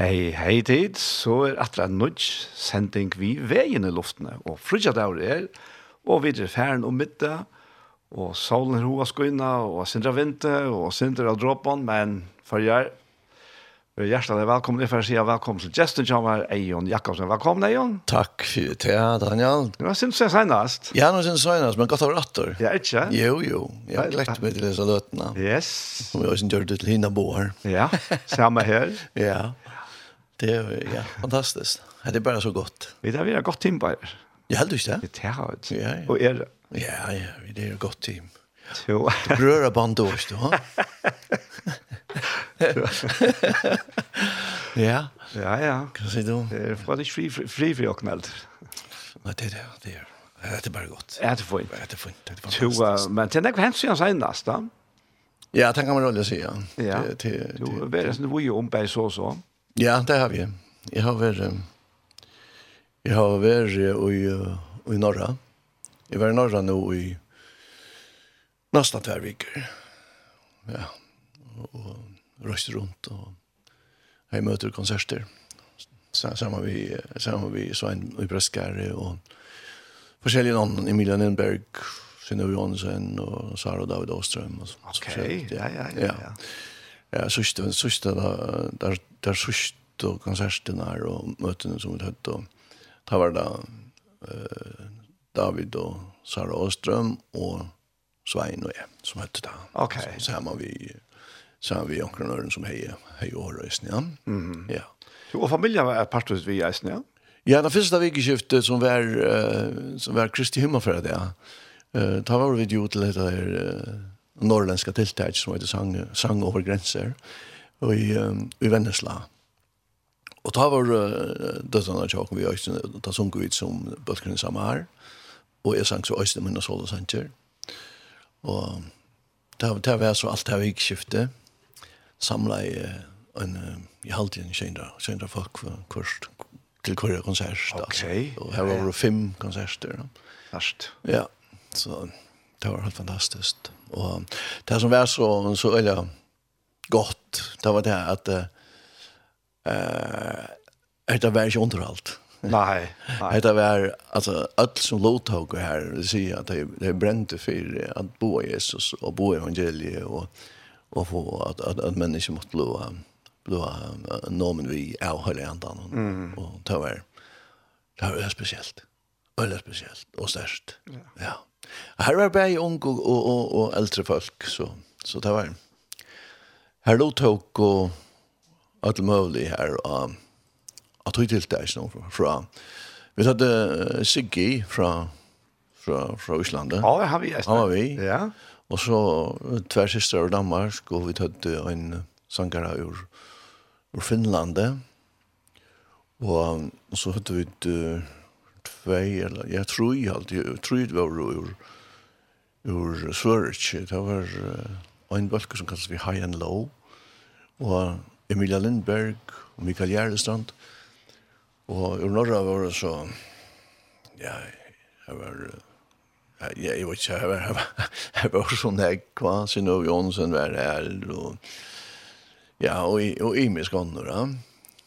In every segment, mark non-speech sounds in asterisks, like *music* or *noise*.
Hei, hei tid, så er atra nudj sending vi veien i luftene, og frutja daur er, og videre færen om middag, og solen er hoa skoina, og sindra vinte, og sindra av dråpen, men for jeg, vi er hjertelig velkommen, for jeg sier velkommen til Justin Jammer, Eion Jakobsen, velkommen Eion. Takk for det, Daniel. Det var sindra sen senast. Ja, nå sindra senast, men godt av rattor. Ja, ikke? Jo, jo, jeg har lekt meg til disse løtene. Yes. Og jeg har også gjør det til hina boer. Ja, samme her. *laughs* ja. Det er ja, fantastisk. Det er bare så godt. Vi där vi har gott team på er. Jag hade inte det. Det har jag. Ja, ja. Og er det? Ja, ja, vi er et godt team. Jo. Du bröra band då, du, va? *laughs* ja. Ja, ja. Hva sier du? Det är för att fri fri fri och knallt. Nej, det är det är. Det er bare godt. Ja, det får inte. Det får inte. Det fantastisk? Uh, Men til tänk vad siden sen da? Ja, det kan man väl si, Ja. Ja, Det det. Jo, det är ju om på så så. Ja, det har vi. Jeg har vært, jeg har vært i, i Norra. Jeg var i Norra nå i nesten hver viker. Ja, og, og røster rundt, og jeg møter konserter. Sammen vi, sammen vi Svein i Breskare, og forskjellige noen, Emilia Lindberg, Sinnøve Jonsen, og Sara David Åstrøm. Og, så, okay, så, ja, ja, ja. ja. ja. Ja, sørste, sørste, der, der där sist och konserten och mötena som vi hade och ta var det eh David och Sara Åström och Svein och jag som hette det. Okej. Okay. Så, så här vi så har vi onkeln som hejer hejer och rösten ja. Mm. Ja. Så och familjen var ett partus vi är ja. Ja, det första veckeskiftet som var uh, som var Kristi himma för det. Eh, uh, ta var vi ju till det där uh, norrländska tilltäck som heter sang sang över gränser i, i Vennesla. Og da var uh, døttene av tjokken vi øyne, da sunk vi som bøtkene samme her, og jeg sang så øyne mine og sanger. Og ta, det var så alt det vi ikke skiftet, samla i en, i halvtiden kjendra, kjendra folk først til hver konsert. Ok. Altså. Og her var det fem konserter. Ja. Fast. Ja, så det var helt fantastisk. Og det som var så, så øyne, gott. Det var det att eh det var inte underhållt. Nej. *laughs* nej. Det var alltså allt som låttog här det säger att det, det brände för att bo Jesus och bo evangeliet och och få att att, att människor måste lova lova nomen vi är hela andan mm. och det var det var speciellt. Väldigt speciellt och störst. Ja. ja. Här var bara unga och, och, och, och äldre folk så så det var Her lå tok og alt mulig her og at vi hun tiltæs nå fra. Vi tatt Siggy fra fra fra Island. Ja, har vi. Han var vi. Ja. Og så tvær systrar av Danmark, og vi hadde en sangare ur, ur Finland. Og, og så hadde vi tvei, eller jeg tror jeg alltid, jeg tror jeg var ur, ur Svøric, det var uh, en bølge som kalles vi High and Low, og Emilia Lindberg og Mikael Gjerdestrand. Og i norra var det så, ja, jeg var, ja, jeg vet ikke, jeg var, jeg var, *laughs* jeg var sånn jeg, hva, Sinov Jonsen var her, og, ja, og, og Imi Skanner, ja,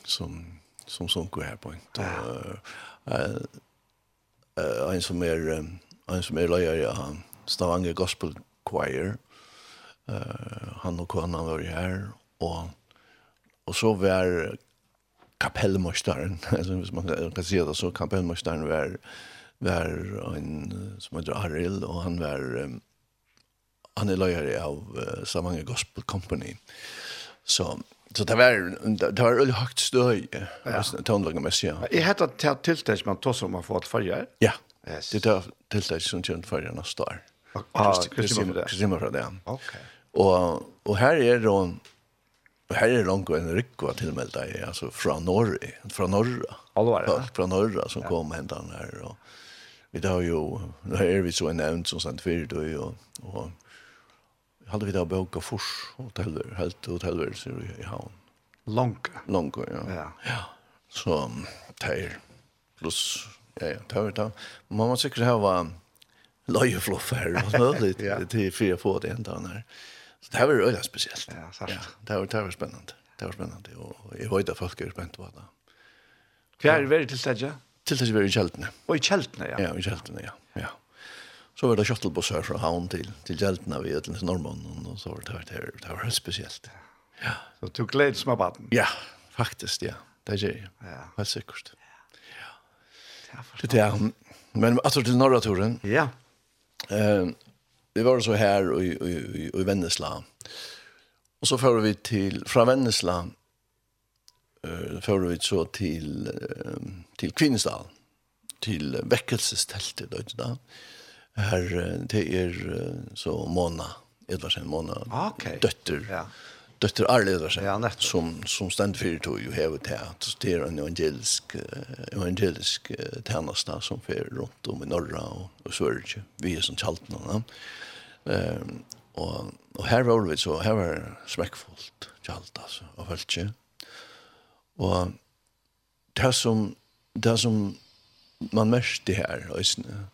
som, som sunker her på en. Og, uh, en som er, en som er løyer, ja, Stavanger Gospel Choir, Uh, han og kona var her, og, og så var kapellmøsteren, *laughs* altså hvis man kan, si det, så kapellmøsteren var, var en som heter Arild, og han var, um, han er løyer av uh, Stavanger Gospel Company. Så Så det var det var veldig högt støy, Ja. Tonlagen med sig. Jag hade tagit tillstånd man tog som man får et färger. Ja. Yes. Det er tillstånd som tjänt neste år. Ja, Kristina fra det. Okej. Og, og her er det Og her er langt en rykva til og deg, altså fra Norge, fra Norra. Alvar, ja. Fra Norra som ja. kom og hentet han her. Og vi har jo, nå er vi så en nevnt som sendt fyrt, og, og, og hadde vi da bøka fors hoteller, helt hotellverelser i, i havn. Langt. Langt, ja. ja. Ja. Så teir, pluss, ja, ja, teir, teir. Man må sikkert hava løyefloff her, og sånn, litt, *laughs* til fire få det hentet han her. Ja. Så det här var ju speciellt. Ja, sant. Ja, det var, det var spännande. Det var spännande. Och jag vet att folk är spänt på det. Hva er det til stedet? Til stedet var i Kjeltene. Og i Kjeltene, ja. Ja, i Kjeltene, ja. ja. Så var det kjøttelbosser fra havn til, til Kjeltene ved Øtlands Norrmannen, og så var det, det, det var helt spesielt. Ja. Så du gleder som av baden? Ja, faktisk, ja. Det gjør jeg. Ja. Helt sikkert. Ja. Det er det, men altså til Norraturen. Ja. Eh, vi var så här i, i, i Vennesla. Och så förde vi till, från Vennesla eh förde vi så till, uh, till Kvinnestad. Till väckelsestältet då, inte där. Här, det är så Mona, Edvardsen Mona, okay. dötter. Ja dötter Arleder ja, nettopp. som som ständ för tog ju hevet här att det är en evangelisk uh, evangelisk uh, som för runt om i norra och, och Sverige vi är som chaltna va ehm och och här var det så här var smäckfullt chalt alltså av allt och det som det som man märkte här ösne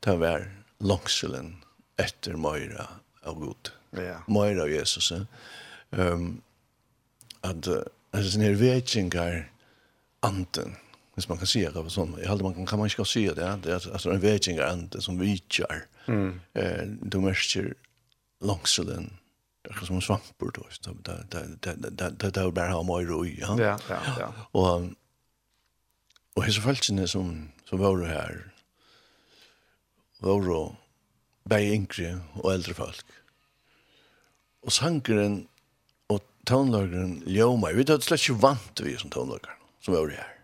det var långselen efter Moira av Gud. Ja. Moira av Jesus. Eh? um, at uh, altså, sånne vi tänker anten hvis man kan si det sånn. Jeg halde man kan, kan man ikke si det, det er altså en vekinger anten som vi. Mm. Eh, du merker langselen, det er som en svamper, det, det, det, det, det, det da er bare ha mer roi, ja? Ja, ja, ja. Og, og hese feltene som, som var her, var jo bare yngre og eldre folk. Og sangeren tonelagren ljoma. Vi hade slett ju vant vi som tonelagren som var det här.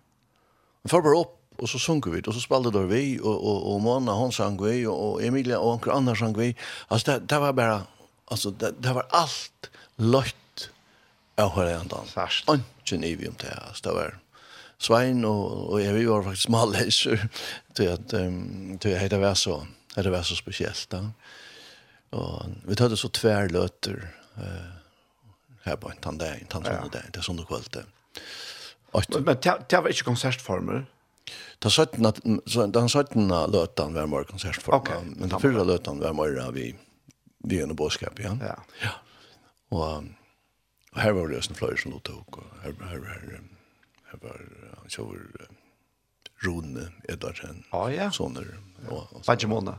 Vi får bara upp och så sunker vi och så spelade då vi och och och Mona hon sang vi och Emilia och anker andre sang vi. Alltså det det var bara alltså det det var allt løtt av hela andan. Fast. Ikke i vi om det altså, det var Svein och och jeg, vi var faktiskt til at, um, til at det var så det var så speciellt da. Och vi hade så tvärlötter eh här på en tandag, en tandag, ja. det är sån och kvällt. Men men det var inte konsertformer. Ta sötten att så den sötten lötan var mer konsertformer, okay. men den fyrre lötan var mer av vi vi en boskap ja. Ja. Ja. Och og her var det en flöjt som låg og her, her, her, här, här var han kör Rune Edvardsen. Ja, ja. Sånner. Bajemona.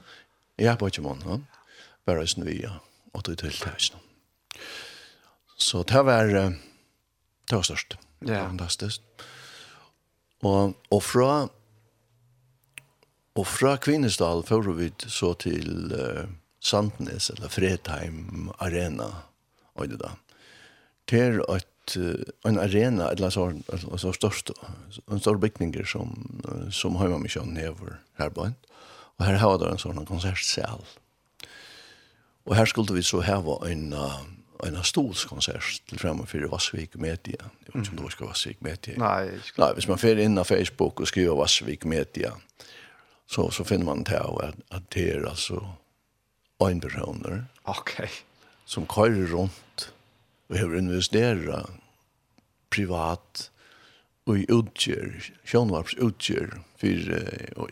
Ja, Bajemona. Bara som vi, ja. Og det är till det här. Så det var, det var størst. Ja. Det var fantastisk. Og, og fra og fra Kvinnesdal fører vi så til uh, Sandnes eller Fredheim Arena og det da. Til at uh, en arena eller så, eller så størst en stor bygninger som, uh, som Heimamisjonen hever her på en. Og her har det en sånn konsertsal. Og her skulle vi så heve en uh, en stolskonsert til fremme for Vassvik Media. Jeg vet inte om det var Vassvik Media. Nej, Nej, hvis man fer in på Facebook och skriver Vassvik Media så så finner man til att att det är alltså en personer. Okej. Som kører runt och har investeret privat och utger, Sjönvarps utger för och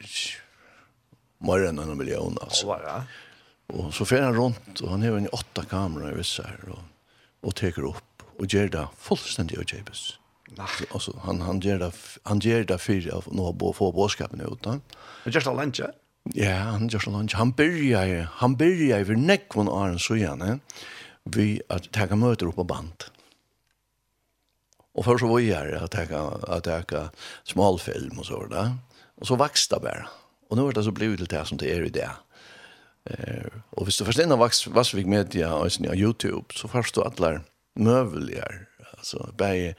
mer än en miljon alltså. Oh, Och så fer han runt och han har en åtta kameror i vissa här och och tar upp och ger det fullstendig och Jabes. Nej. Alltså han han ger det han ger det för av några bo få båskapen ut han. Men just all lunch. Ja, han just all lunch. Han börjar han börjar över näckvon Aron så gärna. Vi att ta möter upp på band. Och för så var jag att ta att ta smalfilm och så där. Och så växte bara. Och nu har det så blivit det som det är i det. Eh, och hvis du forstår innan Vassvik Media og på YouTube, så först du alla møveligere. alltså bare,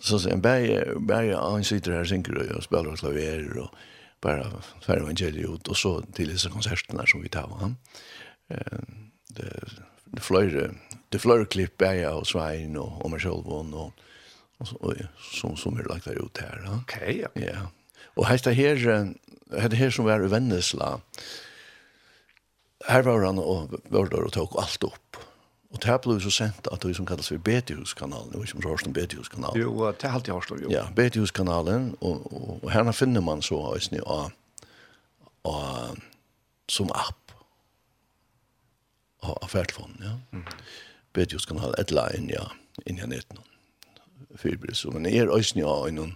så sen bare, bare, han sitter her, synker och spelar klaver, och bara för evangeliet ut, så till dessa konserterna som vi tar. va. Eh, det, det fløyre, det fløyre klipp er och så Svein och och meg själv och och så og som, som är lagt ut här. Okej. Ja. Ja. Og det her, det her som var i Vennesla, eh, her var han og var der og tok alt opp. Og det ble så sendt at det som kalles for Betihuskanalen, var som Rørstum Betihuskanalen. Jo, det er alltid Rørstum, jo. Ja, Betihuskanalen, og, og, og her finner man så høysene av, av som app av ferdfonden, ja. Mm. Betihuskanalen, et la inn, ja, inn i netten. Fyrbris, men er Øysni av noen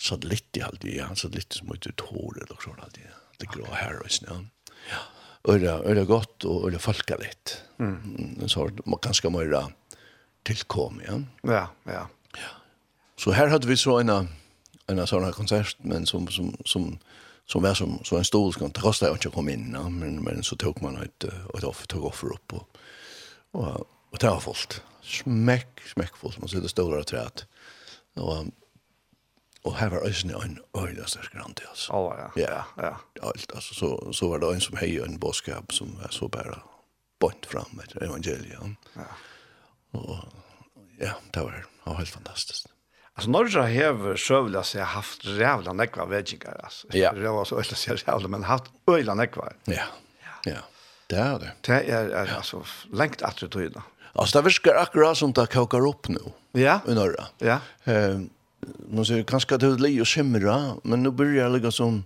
satellitt i halvdige, ja, satellitt som heter Tore, eller så halvdige, det grå her Øysni, ja. Ja øyla, øyla godt og øyla folkaligt. Mm. En sort, ganske møyra tilkom, ja. Ja, ja. ja. Så her hadde vi så en, en sånn konsert, men som, som, som, som var som, som en stor skant, det kostet jo ikke å komme inn, ja. men, men så tok man et, et offer, tog offer opp, og, og, og det var fullt. Smekk, smekk fullt, man sitter stålare træt. Og Och her var ösnen en öjla så skrant alltså. Ja ja. Ja. Ja. Alt, alltså så så var det en som hei en boskap som var så bara bort fram med evangelium. Ja. Og ja, det var, det var helt fantastiskt. Alltså norra hever sjövla sig haft jävla nekva veggingar alltså. Ja. Det var så ösla sig jävla men haft öjla nekva. Ja. Ja. Det är det. Det är, är ja. alltså längt att det då. Alltså det virker akkurat som det kokar upp nu. Ja. I norra. Ja. Ehm *laughs* man säger kanske att det är och skimra, men nu börjar det som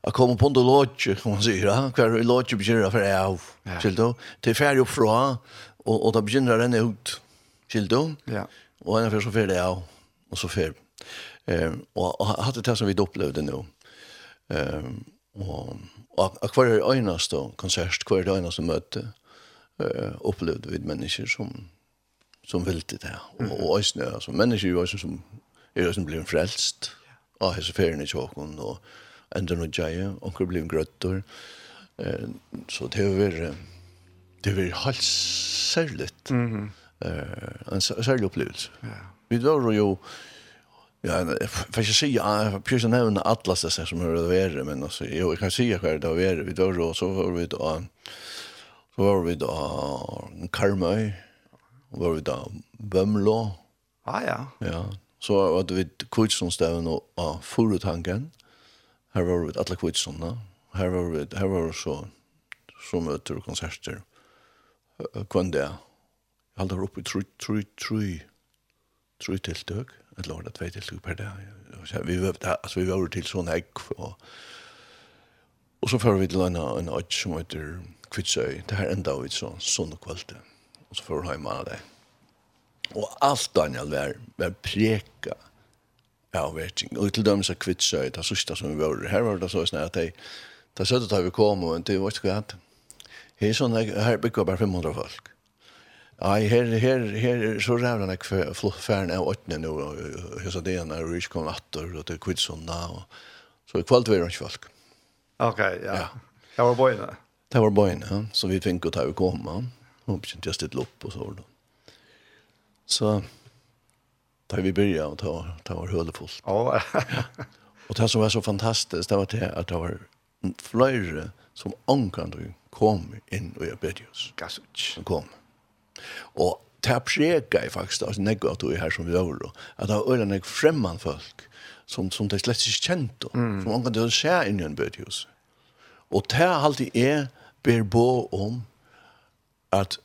att komma på en lodge, kan man säga. Kvar i lodge börjar för jag av. Skildo. Till upp från, och, och då börjar den ut. då Ja. Och en för så färd av och så färd. Ehm och hade det som vi upplevde nu. Ehm och och kvar är öjnast då konsert kvar är öjnast möte eh upplevde vi människor som som vill det där och ösnö som människor ju som er jo som blir frelst av hese ferien i tjåkon, og enda noe tjeie, onker blir grøttor. Eh, så det var, det var helt særlig, mm -hmm. eh, en særlig opplevelse. Ja. Vi var jo, Ja, jag får si jeg prøver får inte nämna alla ställen som har vært men altså, jo, jeg kan si hva det har vært Vi var jo, så var vi da så var vi da Karmøy, var vi da Bømlå. Ah, ja. Ja, Så var hade vi kvitsonstäven och ja, föruthanken. Her var vi alle kvitsonna. Her var vi, her var vi så, så møter og konserter. Kvann det. Jag hade oppe i tru, tru, tru, tru tiltøk. Et lag, ett två tiltøk per dag. Vi var, altså, vi var til sånn egg. Og, og så fører vi til en, en öd som heter Kvitsøy. Det her enda vi så, sånn och kvalitet. Og så fører vi hjemme av det. Mm Og alt Daniel var, var preka av vetting. Og til dem så kvitsa i det sista som vi var. Her var det så snart at de, da søtte da vi kom, og det var ikke hva Her er sånn, her bygger bare 500 folk. Nei, her, her, her, så rævde nek ikke færen av åttene nå, og hos det ene, og ikke kom atter, og til kvitsunda, og så i kvalt var det ikke folk. Ok, ja. ja. Det var bøyene? Det var bøyene, ja. Så vi fikk å ta vi kom, ja. Og begynte jeg å stille opp, og så var det. Så da vi började och ta, ta var hölefullt. *laughs* Ja. Og det som var så fantastiskt det var det at det var flere som omkant kom inn og jeg bedde oss. Gasuch. Som kom. Og det er preget jeg faktisk, altså faktiskt at du er her som vi var då. Att det var ölen fremman folk som, som det slett ikke kjente. Mm. Som omkant det ser inn i en bedde oss. Og det er alltid jeg ber på om att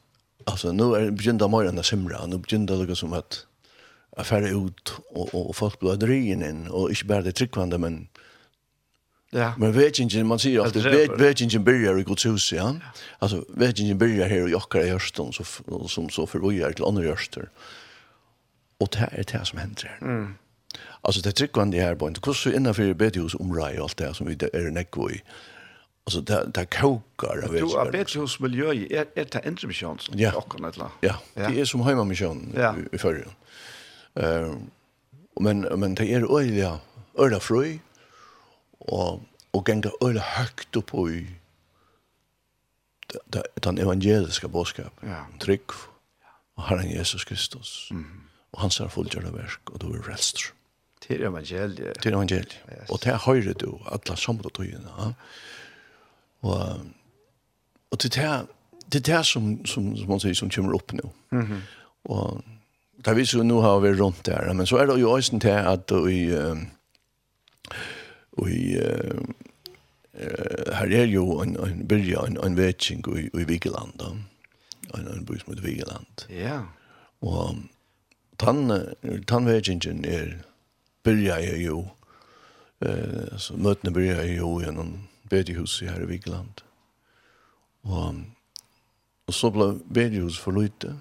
alltså nu är er det begynda mer än att simra, nu begynda det liksom att att färra ut och, och, och folk blir dryen in och inte bara det tryckvande men Ja. Men vetingen, man sier alltid, vet, vetingen byrjar i Guds hus, ja. ja. Altså, vetingen byrjar her i okkara hjørsten, som, som så förvojar till andra hjørster. Og det er det som hender her. Mm. Altså, det er tryggvande her, hvordan så innanfor bedehusomrei og alt det som vi er nekko i, Alltså där där kokar av vet. Du har bättre hos miljö är är det inte mission som ja. och kan eller. Ja, det är som hemma mission ja. i förr. Ehm men men det är öliga öliga fröj och och gänga öliga högt upp och i den evangeliska boskap. Ja. Tryck och Herren Jesus Kristus. Mm. Och hans är fullgjorda verk och då är frälst. Till evangeliet. Till evangeliet. Yes. Och det höjer du alla samma togna. Ja. Och og det er det här som som som man sier som kommer upp nu. Mhm. Mm och där vi så nu har vi runt där men så är det ju ösen til att vi vi eh här är ju en en bilja en en vetsing i i Vigeland då. En en bygge som heter Vigeland. Ja. Och tan tan vetchingen är bilja ju eh så møtene bilja ju genom bedjehuset her i Vigeland. *laughs* Og, og så ble bedjehuset for lite.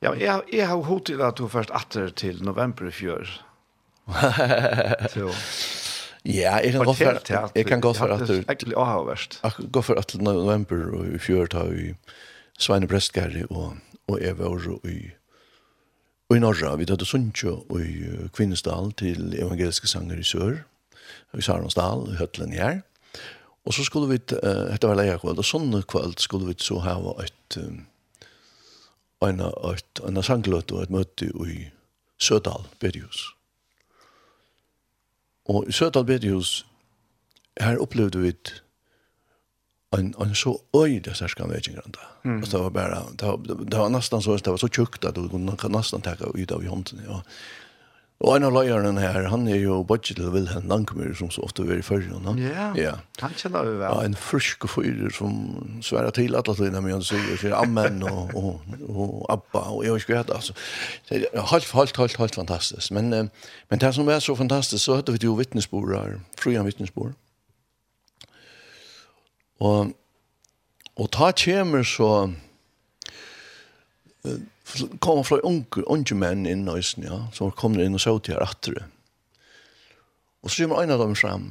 Ja, jeg, jeg har hod til at du først atter til november i fjør. ja, jeg kan gå for at jeg kan godt for at du egentlig har vært. Jeg godt for at november og i fjør tar vi Sveine Brestgæri og, og Eva og i Og i Norra, vi tatt Sundsjø og i Kvinnesdal til evangeliske sanger i Sør, i Saronsdal, i Høtlen her. Og så skulle vi, uh, dette var leia kvöld, og sånne kvöld skulle vi så ha et, um, en, et, en sangløt og et møte i Sødal Bedjus. Og i Sødal Bedjus, her opplevde vi en, en så øyde særskan vekingranda. Mm. Det var bare, det var, det var nesten så, det var så tjukt at du kunne nesten takka ut av i hånden. Ja. Og, Og en av løyeren her, han er jo bodget til Vilhelm Langmyr, som så ofte er i førre. Ja, ja, han kjenner vi vel. Ja, en frysk fyrer som sværer til alle tiden med han sier, sier Amen og, og, og Abba, og jeg husker hette, altså. Helt, helt, helt, helt fantastisk. Men, eh, men det som er så fantastisk, så hadde vi jo vittnesbord her, fria vittnesbord. Og, og ta kjemer så, kom fra unge, unge menn inn i nøysen, ja, som kom inn og så til her atter. Og så kommer en av dem frem,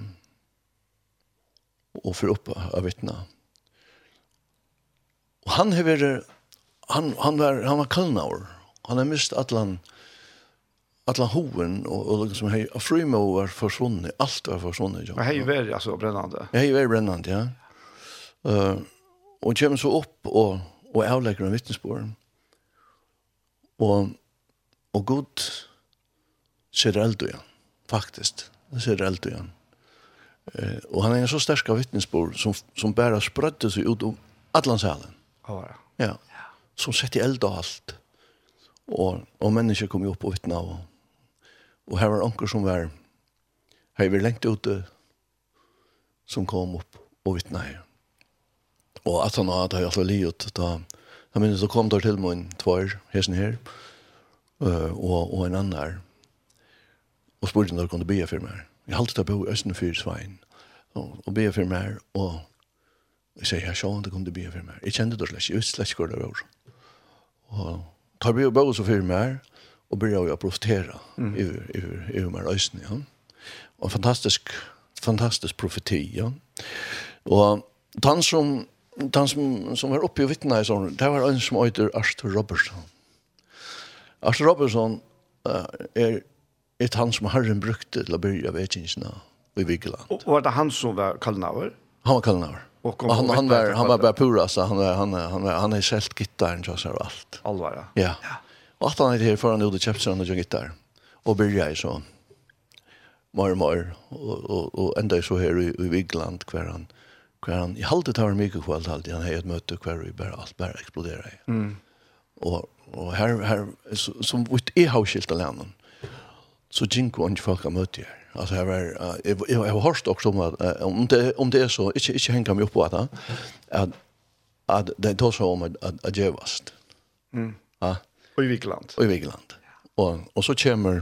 og får opp av vittna. Og han har vært, han, han var, han var kallnaur, han har mist atlan, atlan hoven og, og liksom, hei, Afrymo var forsvunnet, alt var forsvunnet. Ja. Hei, veri, altså, brennande. Hei, vært brennande, ja. Uh, og kommer så opp og, og avlegger en vittnesbord. Og, og god ser eld igjen, faktisk. Han ser eld igjen. Eh, og han er en så sterska vittnesbord som, som bare sprødde seg ut om Atlantsalen. Ja. ja. ja. Som i eld og alt. Og, og mennesker kom jo opp og vittna. Og, og her var anker som var her var lengt ute som kom opp og vittna her. Og at han hadde alltid livet da Jag minns så kom det till min tvär, hästen här. Uh, och, och en annan. Och spurgade när de kunde be för mig. Jag har det bo i Östen för Svein. Och, och be för mig. Och jag säger, jag sa inte kunde be for meg. Jeg kjente det slett, jeg visste slett ikke hva det var. Og tar vi och bo så for meg, og Och jeg jag profetere mm. över, över, över mig Östen. Ja. Og en fantastisk, fantastisk profeti. Ja. Og han som han som, som var uppe och vittna i sån, det var en som heter Arthur Robertson. Arthur Robertson uh, er ett han som Herren brukte til å begynne vedkjensene i Vigeland. Og var det han som var kallnaver? Han var kallnaver. Och han, han, han var han var bara pura så han var han han han, han är självt gitarren så så allt. Allvar. Ja. ja. Och att han är här för han gjorde chapsen och gitarr och börja i så. Mer mer och og enda ända så här i, i Vigeland kvar han hver han, i halte tar mye kveld halte, han har et møte hver vi bare alt bare eksploderer. Mm. Og, og her, her så, som vitt jeg har skilt alene, så gikk og ikke folk har møtt her. Altså, jag var jeg, jeg, jeg har hørt også om att om det om det er så ikke, ikke henger meg opp på det at, at det tar seg om at, at, att gevast. Mm. Ja. Og i Vikland. Og i Vikland. Og, og så kommer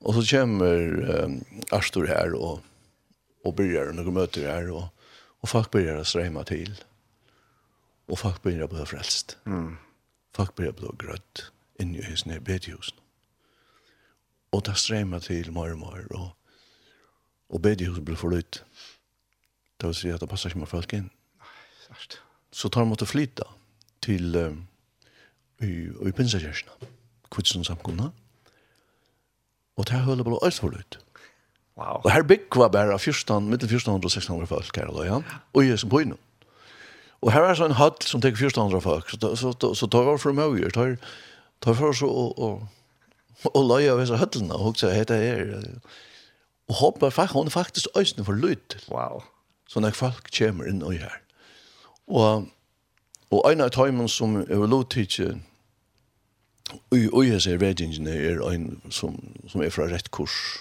og så kommer um, Astor här og och börjar noen møter her, og, Og folk begynner å strømme til. Og folk begynner å bli frelst. Mm. Folk begynner å bli grøtt inn i hos nere bedjus. Og det strømmer til mer og mer. Og, og bedjus blir förlut. Det vil si at det passer ikke med folk inn. in. Så tar man til att flytta til um, i, i pinsakärserna. Kvitsen samkomna. Og det här höll bara allt förlut. Mm Wow. Og her bygg var bare 14, mittel 1400-1600 folk her, ja? og jeg som på innom. Og her er så en hatt som tek 1400 folk, så, så, så, så tar jeg for meg, tar, tar for oss og, og, og løy av disse høttene, og så heter jeg her. Og håper faktisk, hun er faktisk øyne for lyd. Wow. Så når folk kommer inn og her. Og, og en av tøymen som er jeg vil lovtidse, og jeg ser vedgjengene er en som, som er fra rett kurs,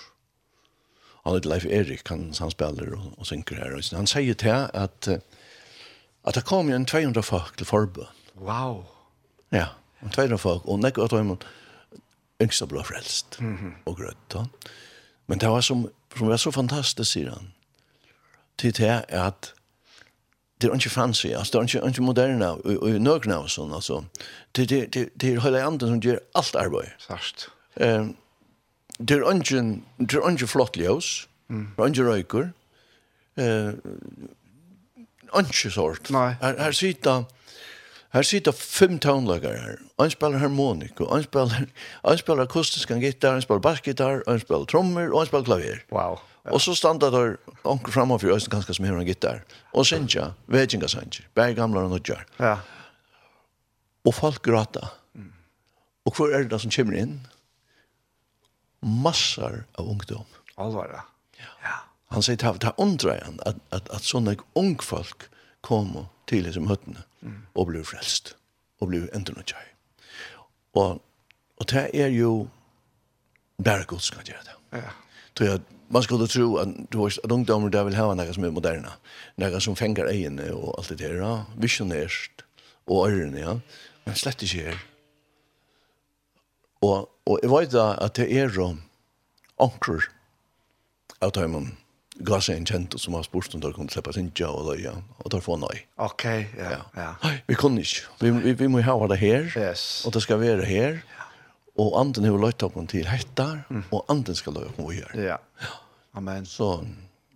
han heter Leif Erik, han, han spiller og, og synker her. Og han sier til at, at det kom en 200 folk til forbøn. Wow! Ja, en 200 folk, og nekket at de yngste ble frelst mm -hmm. og grøtt. Men det var som, som var så fantastisk, sier han, til det at det er ikke fancy, altså, det er ikke, ikke moderne, og, og, og nøkene og sånn, altså. Det, det, det, det er hele andre som gjør alt arbeid. Sørst. Um, det er ungen, det er ungen flott ljøs, mm. ungen røyker, eh, ungen sort. Nei. Her, her sitter, her sitter fem townlagare her. Han spiller harmonik, han spiller, han spiller akustisk gitar, han spiller bassgitar, han spiller trommer, og han spiller klavier. Wow. Og så standa der onker framan for ganske som hever en gitar. Og synsja, Vejinga synsja, bare gamla og nødjar. Ja. Og folk gråta. Mm. Og hvor er det som kommer inn? massor av ungdom. Allvar, ja. Han säger att det undrar han att, att, att såna ung folk kommer till liksom hötterna mm. och blir frälst och blir entonotjaj. Och, och det är ju bara gott ska göra det. Ja. Tror jag man skulle tro att du har att ungdomar där vill ha några som är moderna, några som fänger egen och allt det där, visionärt och örn, ja. Men slett inte här. Og, og jeg vet da at det er anker av dem seg en kjent som har spurt om de kunne slippe sin tja og løya, og de får nei. Ok, ja. ja. ja. Vi kunne ikke. Vi, vi, vi må ha det her, yes. og det skal være her, og anden har løyt opp til hettar, mm. og anden skal løyt opp her. Ja. Amen. Så,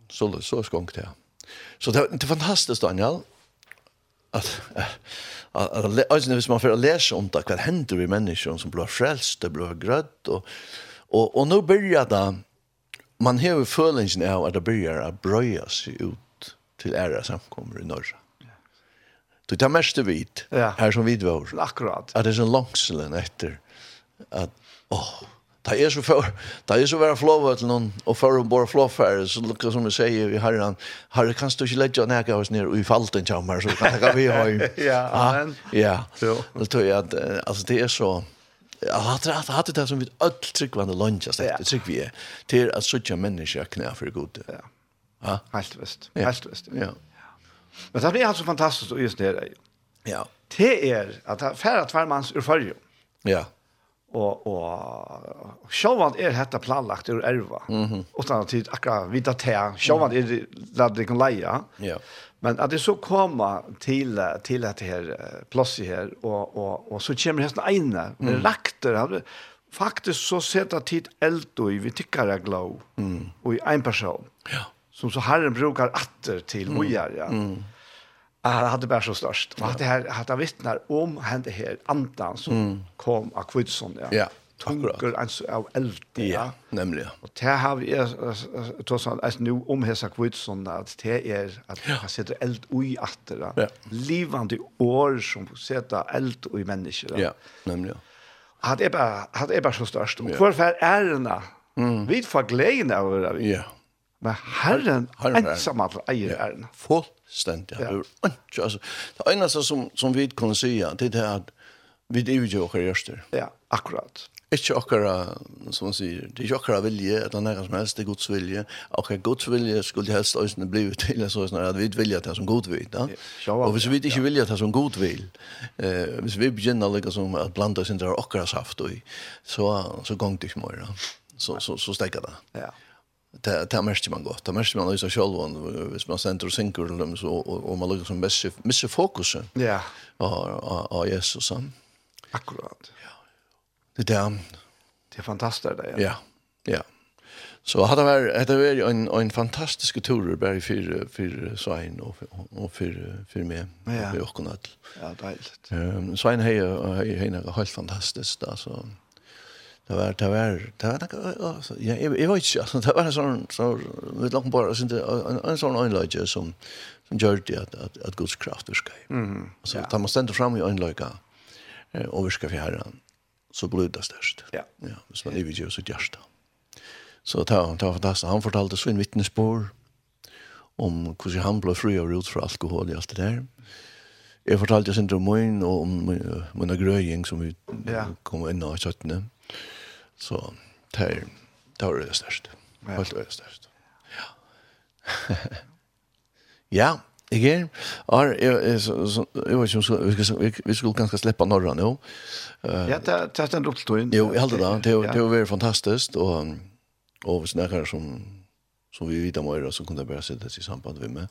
så, så, så skonk det. Så det, det er fantastisk, Daniel, at at at altså hvis man för lese om det hva händer vi människor som blir frälsta, blir grött och och og nu börjar det man har ju følelsen av att det börjar å brøye seg ut till ære samkommer i Norge. Du tar mest vid, ja. här som vid var. Akkurat. At det är så langselen efter att, åh, oh, Da er så for, da er så vera flova til noen, og for å bare flåfære, så lukka som vi sier i herren, herre, kan du ikke legge nægge oss ned i falten kjammer, så kan jeg vi *laughs* ha Ja, amen. Ja, det tror jeg at, altså det er så, jeg har hatt det som vi öll tryggvande lunges, det er trygg vi er, til at søkja menneske knæ for god. Ja, ja. helt vist, helt vist. Ja. Men det blir altså fantastisk å just det Ja. Det er at det er færre tvermans ur fyrjo. Ja. Ja og og sjálvand er hetta planlagt ur erva. Mhm. Mm Utan tid akra vita te. Sjálvand er det det kan leia. Ja. Men at det så koma til til at her plassi her og og og så kemur hesten eine. Mm. Det lakter han faktisk så seta tid eld og vi tikkar glow. Mhm. Og i ein person. Ja. Som så herren brukar atter til mm. mojar. Ja. Mm han hade bara så störst. Och att det här hade vittnar om hände här andan som mm. kom av Kvidsson. Ja. ja Tunker akkurat. en så av eld. Ja, ja nemlig. Og det har vi tross alt ens nå omhessa Kvitsson at det er at ja. han setter eld ui atter. Ja. Livande år som setter eld ui mennesker. Ja, nemlig. Hat er bare, hat er bare så størst. Og hvorfor er ærena? Mm. Vi får gleden av det. Ja. Men Herren, Herren ensamhet eier ærena. Folk ständigt. Ja. Inte, alltså, det enda som, som vi kunde säga det är att vi driver ju och röster. Ja, akkurat. Ikke akkurat, som man sier, det er ikke akkurat vilje, at han er som helst, det er Guds vilje. Akkurat Guds vilje skulle helst øyne bli til, så er at vi vilje det som Gud vil. Ja, Og hvis vi ikke vilje det som god vil, eh, hvis vi begynner liksom som at blanda sin der akkurat saft, og, så, så gong det ikke mer. Så, så, så stekker det. Ja det det märker man gott. Det märker man alltså själv om hvis man center och synker dem så och man lägger som bäst missa fokus. Ja. Ja, ja, Jesus så. Akkurat. Ja. Det där det är fantastiskt det. Ja. Ja. Så hade var hade var en en fantastisk tur där i för för Svein och och för för mig. Ja. Och kunde. Ja, deiligt. Ehm Svein hej hej är helt fantastiskt alltså det var det var det var alltså ja jag vet inte alltså *laughs* det var en sån så med långt bara inte en sån anläggning som som gör det att att, att Guds kraft är ska. Mm. Så tar man ändå fram i anläggningar och vi ska för Herren så blödas det. Ja. Ja, hvis man evigt så sitt hjärta. Så ta ta fantastiskt. Han fortalte en vittnesbörd om hur han blev fri av rot för alkohol och allt det där. Jag fortalte sin drömmen och om mina gröjning som vi ja. kom in i köttene. Mm Så det er det var det største. Helt det største. Ja. *laughs* ja, jeg er, er, jeg, jeg, så, så, jeg vet ikke om så, vi, skal, vi vi skulle ganske slippe norra nå. ja, det er den oppstående. Jo, jeg heldig det. Det er jo veldig fantastisk, og, og hvis det er som, som vi vet om året, så kunne jeg bare sette i samband med meg.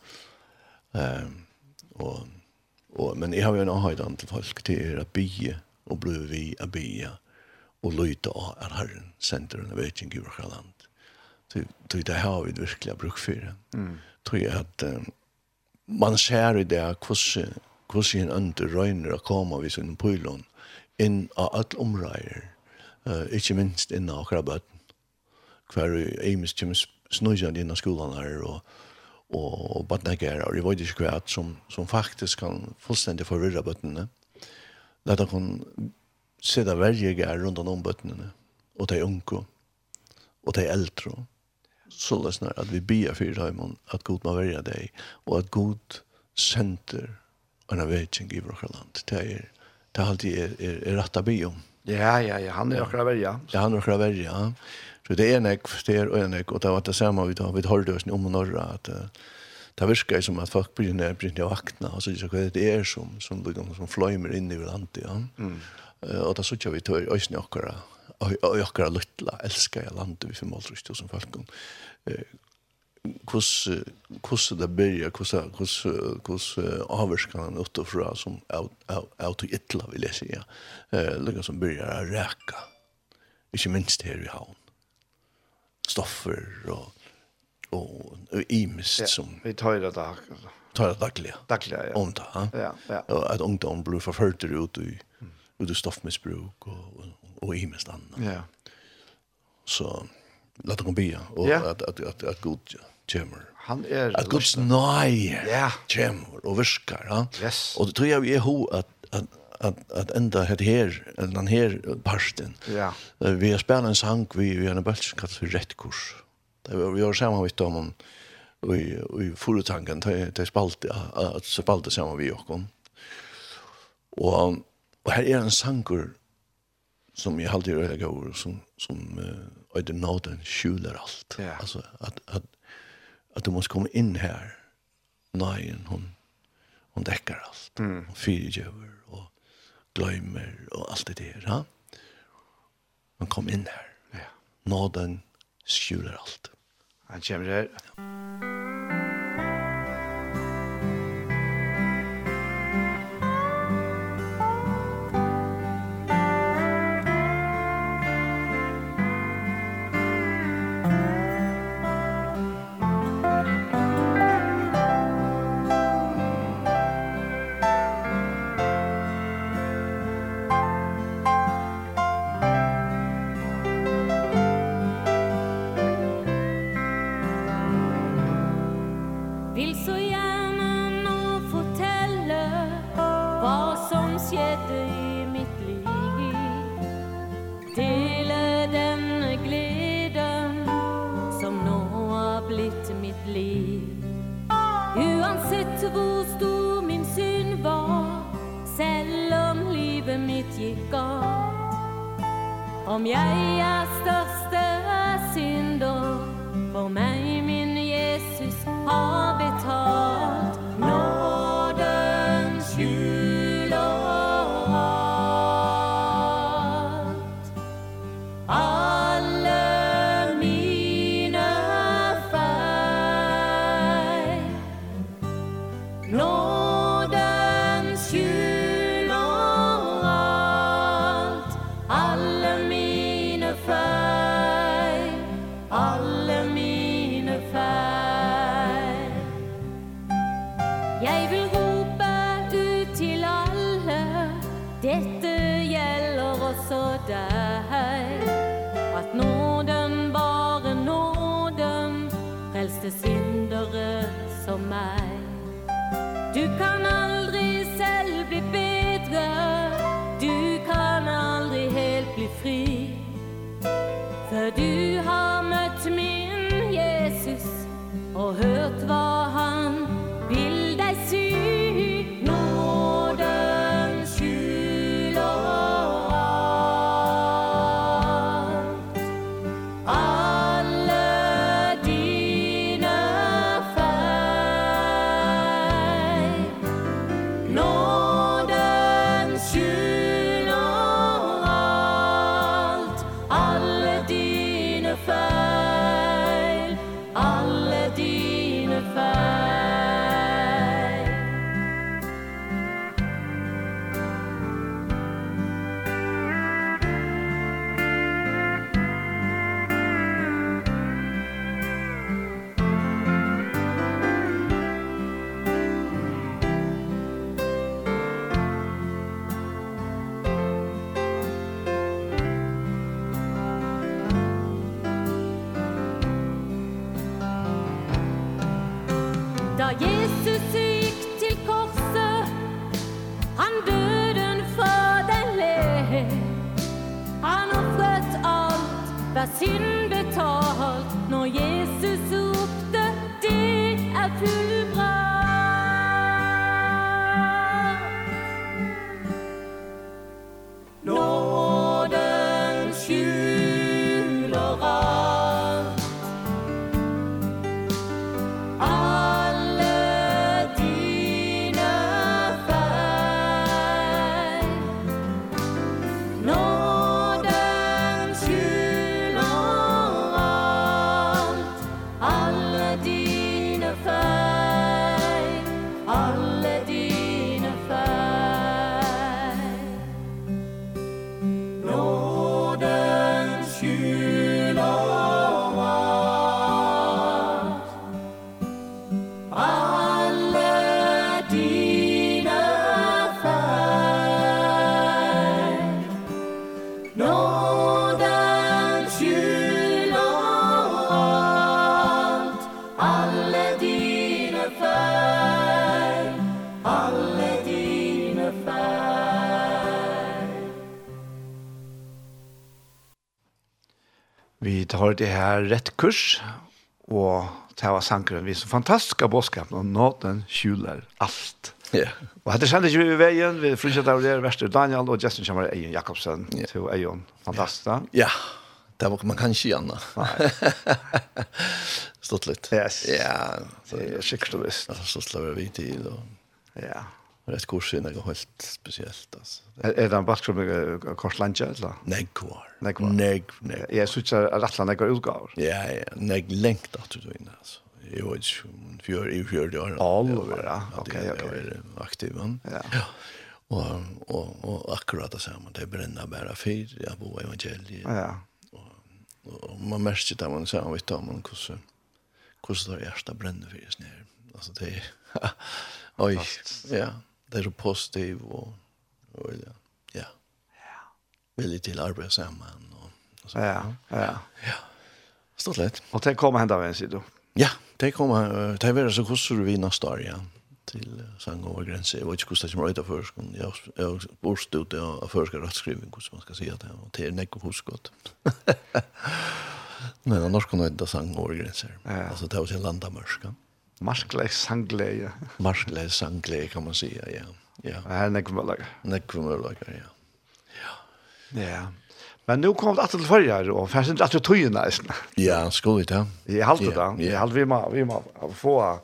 Um, og, og, men jeg har jo en avhøydan til folk til å bygge, og bli vi å bygge, og løyta av at Herren sender en veking i vårt land. Så det har vi virkelig bruk for. Mm. jeg at um, man ser i det hvordan hvordan en under røyner å komme ved sin pylon inn av alle områder, uh, ikke minst inn av akkurat bøtten. Hver Ames kommer snøyjende inn av skolen her, og og, og badnagere, og det var ikke hva som, som faktisk kan fullstendig forvirre bøttene. Det er kan sida verje er rundt om bøttene, og de unge, og de eldre. Så løsner at vi bier for dem at god må verje deg, og at god sender en avvetsing i vårt land. Det er, det er alltid er, er, er rett be om. Ja, ja, ja, han er akkurat verja. Ja, han er akkurat verja. Så det er nek, det er og nek, og det var det samme vi tar, vi tar det oss om og norra, at det virkar som at folk blir nær, blir nær vakna, og så er det er som, som, som, som fløymer inn i landet, ja. Mm og da sutja vi tør øysni okkara og okkara luttla elska jeg landet vi 5.500 folk hos hos det byrja hos hos hos avskan åtta fra som out itla vil jag säga eh lukka som börjar å ræka minst her i havn. Stoffer og og imist som vi tar det da tar det dagliga ja. Om det ja ja. Og at ungdom blir forført ut i och det stoffmissbruk och och i mest annat. Ja. Så låt dem be och att att att att god chamber. Han är att Guds nej. Ja. Chamber och viskar, ja. Yes. Och det tror jag är ho att att at at enda det her eller den her parsten. Ja. Vi har spelat en sang vi vi har en bulch kallat for rett kurs. Det vi har sammen vitt om vi i förra tanken til spalt at spalt samma vi og kom. Og her er en sanger som jeg alltid røyla gaur, som, som uh, øyde nåden skjuler alt. Ja. Altså, at, at, at du måste komme inn her, nøyen, hon, hun dekker alt. Mm. Hun fyrirgjøver, og gløymer, og alt det der, ha? Men kom inn her. Ja. Nåden skjuler alt. Han kommer her. Ja. hørt det her rett kurs, og det var sankeren vi som fantastiske bådskap, og nåten skjuler alt. Ja. Og hette kjente ikke vi i veien, vi flyttet av det, Vester Daniel og Justin Kjemmer Eion Jakobsen yeah. til Eion. Fantastisk, da. Ja, det var, man kan ikke gjerne. *laughs* Stått litt. Yes. Ja, det er sikkert og visst. Stått så slår vi til. og... Ja var ett kurs innan det helt speciellt alltså. Är er, er det en bakgrund med korslanja eller? Nej, kvar. Nej, kvar. Nej, nej. Jag såg att Rattland går utgår. Ja, ja, nej längt att du in alltså. Jag vet inte om vi i fjör det år. Ja, okej, okej. Jag är aktiv. Ja. ja. Och, och, och akkurat det samma. Det bränner bara fyr. Jag bor i evangeliet. Ja. Och, man märker det man säger. Vet om man kursar. Kursar det hjärsta bränner för just ner. Alltså det är... Oj, ja det er så positiv og, og ja. ja. Vill till arbeta samman och, Og, så. Ja, ja. Ja. Stort lett. Og det kommer hända en sidan. Ja, det kommer det er veldig så kostar vi neste år ja sang over grense. Jeg vet ikke hvordan det kommer ut att först. Jeg har borst ut av förskar att skriva hur man skal si det Og det är näck och huskott. Men *laughs* norsk kan det over grenser. Ja. Altså, det är til landa mörska. Mm. Marskleik sangleie. *laughs* Marskleik sangleie kan man säga, ja. Ja. Det här är nekvumölager. Nekvumölager, ja. Ja. Ja. Men nu kom det att till förra och fast inte att du tog in Ja, skulle vi ta. Jag håller det där. Jag håller vi må, vi må få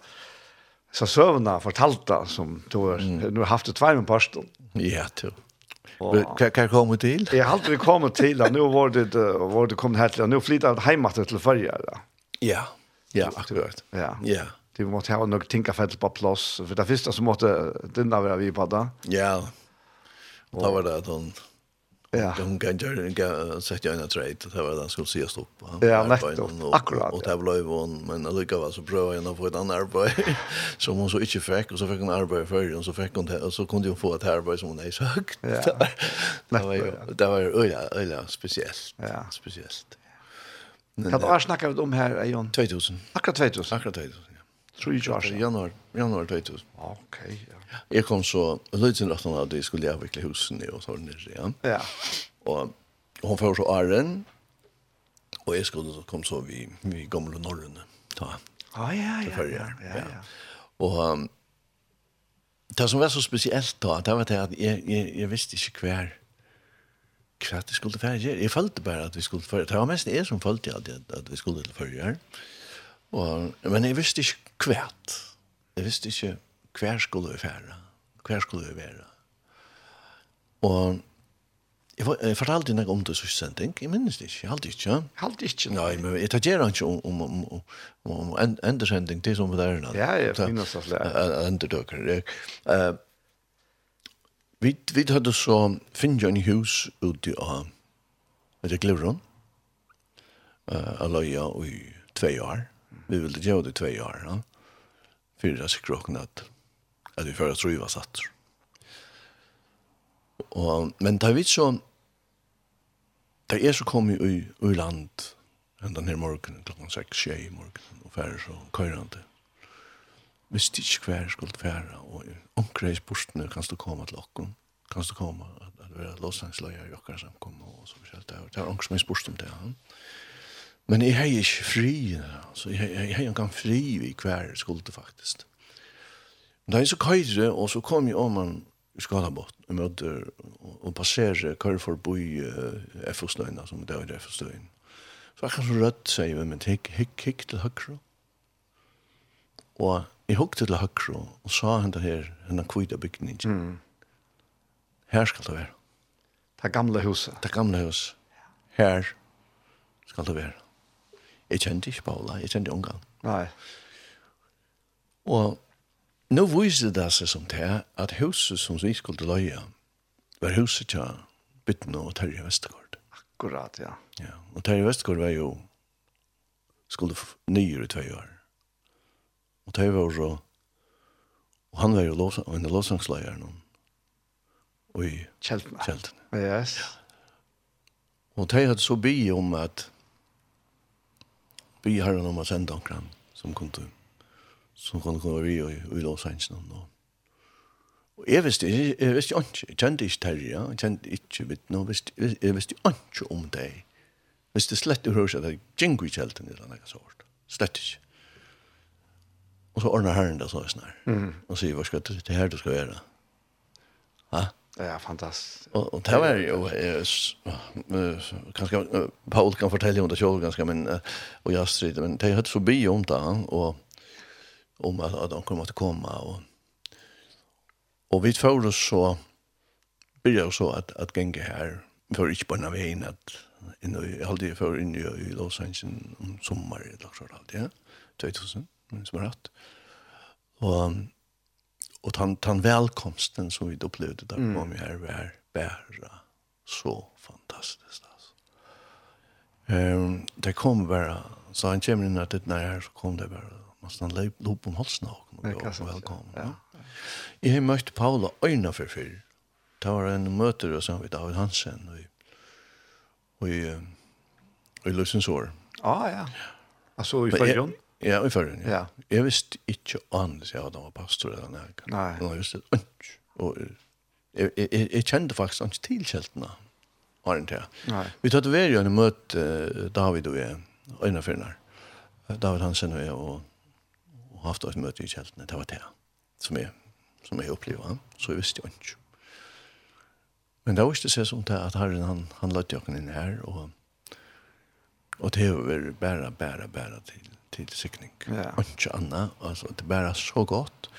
så sövna fortalta som då mm. nu haft ett med pastor. Ja, to. tur. Kan kan komma til? Jag håller vi kommer till nu var det var det kom här till nu flyttar hemåt till förra. Ja. Ja, akkurat. Ja. Ja det vi måtte ha nok tinka fett på plats för det första så måste den där var vi på där. Ja. Och då var det at hon Ja. Hon kan ju inte sätta en trade det var den skulle se stopp. Ja, nettopp. Akkurat. Och det blev hon men allikevel så så bra igen få ett annat arbete som hon så inte fick och så fick hon arbete för och så fick hon och så kunde hon få ett arbete som hon är *laughs* sökt. Ja. Det var det var öla Ja. speciellt. Ja, speciellt. Kan du snacka om här Jon? 2000. Akkurat 2000. Akkurat 2000. 3 år sedan, januar, januar 2000. Okej, ja. Jag kom så, löjtsen rätt av det skulle jag verkligen husen i och så ner igen. Ja. Och hon får så Arren, och jag skulle så kom så vi, vi gamla norrene. Ta. Ja, ja, ja, ja, ja, ja. Och um, det som var så speciellt då, det var det att jag, jag, jag visste inte kvar kvar det skulle färja. Jag följde bara att vi skulle färja. Det var mest jag som följde att, att vi skulle till färja. Og, men jeg visste ikke kvært. Jeg visste ikke hver skulle vi fære. Hver skulle vi være. Og jeg, var, jeg fortalte noe om det siste sending. Jeg minnes det ikke. Jeg halte ikke. Halte ikke. Nei, men jeg tar gjerne ikke om, om, om, om, om en, endersending til som det er. Ja, jeg finnes det. Enderdøkker. Uh, vi, vi hadde så finnet en hus ute av det glivron. Uh, Aløya i tve år. Mm vi ville gjøre det i tve år. Ja? För jeg sikker också at, at vi förra tror var satt. Og, men da vi så, da jeg så kom i, i, i land enda her morgenen, klokken 6, 6 i morgenen, og færre så køyrande. Hvis det ikke hver skulle færre, og omkreis bortene, kan du komme til okken, kan du komme at, at være låsangsløyer i okker kom, og så forskjellig. Det var omkreis bortene til han. Men jeg har ikke fri, så jeg, jeg, jeg har ikke fri i hver skulde faktisk. Men da jeg så køyre, og så kom jeg om han i Skalabot, og møter, og passerer køyre forbi uh, FO-støyna, som det er FO-støyna. Så akkurat så rødt, sier men hikk, hikk, hikk til høyre. Og jeg hukte til høyre, og sa henne her, henne kvita bygningen. Mm. Her skal det være. Det gamle huset. Det gamle huset. Her skal det være. Jeg kjente ikke Paula, jeg kjente Ungarn. Nei. Og nå viser det seg som det at huset som vi skulle løye, var huset til Bytten og Terje Vestergaard. Akkurat, ja. ja. Og Terje Vestergaard var jo skulle nyer i tvei år. Og Terje var jo og han var jo lovs en lovsangsleier nå. Og i Kjeltene. Kjeltene. Yes. Ja. Og Terje hadde så bi om at be herren om å sende omkring som kunde som kunne komme vi och i Los Angeles då. Och jag visste, jeg visste inte, jag kände inte Terry, jag kände inte vitt, jag visste, jeg visste ikke om dig. Jeg visste slett hur hörs att jag gingo i kälten eller något sånt. Slett ikke. Og så ordner herren det så här. Mm. Och säger, vad ska det er her du skal göra? Ha? Ja, fantastiskt. Och, og det var jo, eh, kanske Paul kan fortelle om det selv ganska men och jag strider, men det hade så by om det och om at de kommer att komma och och vi får oss så börjar så att att genge här för inte på vägen at in i halde för inn i Los Angeles om sommar eller så där ja. 2000 men som rätt och och tan tan välkomsten som vi upplevde där mm. på mig här var bara så fantastiskt alltså. Ehm um, det kom bara så han kommer in att det när här så kom det bara måste han löp på om halsen och välkommen. Ja. Jag har mött Paula Öjna för fyr. Det var en möte då som vi David Hansen och i och i, och i Lusensår. Ah, ja. Alltså i förrjun? Ja, i førre. Ja. Jeg visste ikke annet jeg hadde var pastor eller noe. Nei. Men jeg visste ikke. Og jeg, jeg, jeg kjente faktisk ikke til kjeltene. Har en til. Nei. Vi tatt ved jo en møte David og jeg, øyne fyrner. David Hansen og jeg, og, og haft et møte i kjeltene. Det var det som jeg, som jeg opplevde. Så jeg visste ikke. Men det var ikke det som det at Herren han, han løtte jo inn her, og, og det var bare, bare, bare til til sikning. Ja. Og Ikke annet. Altså, det er bare så godt.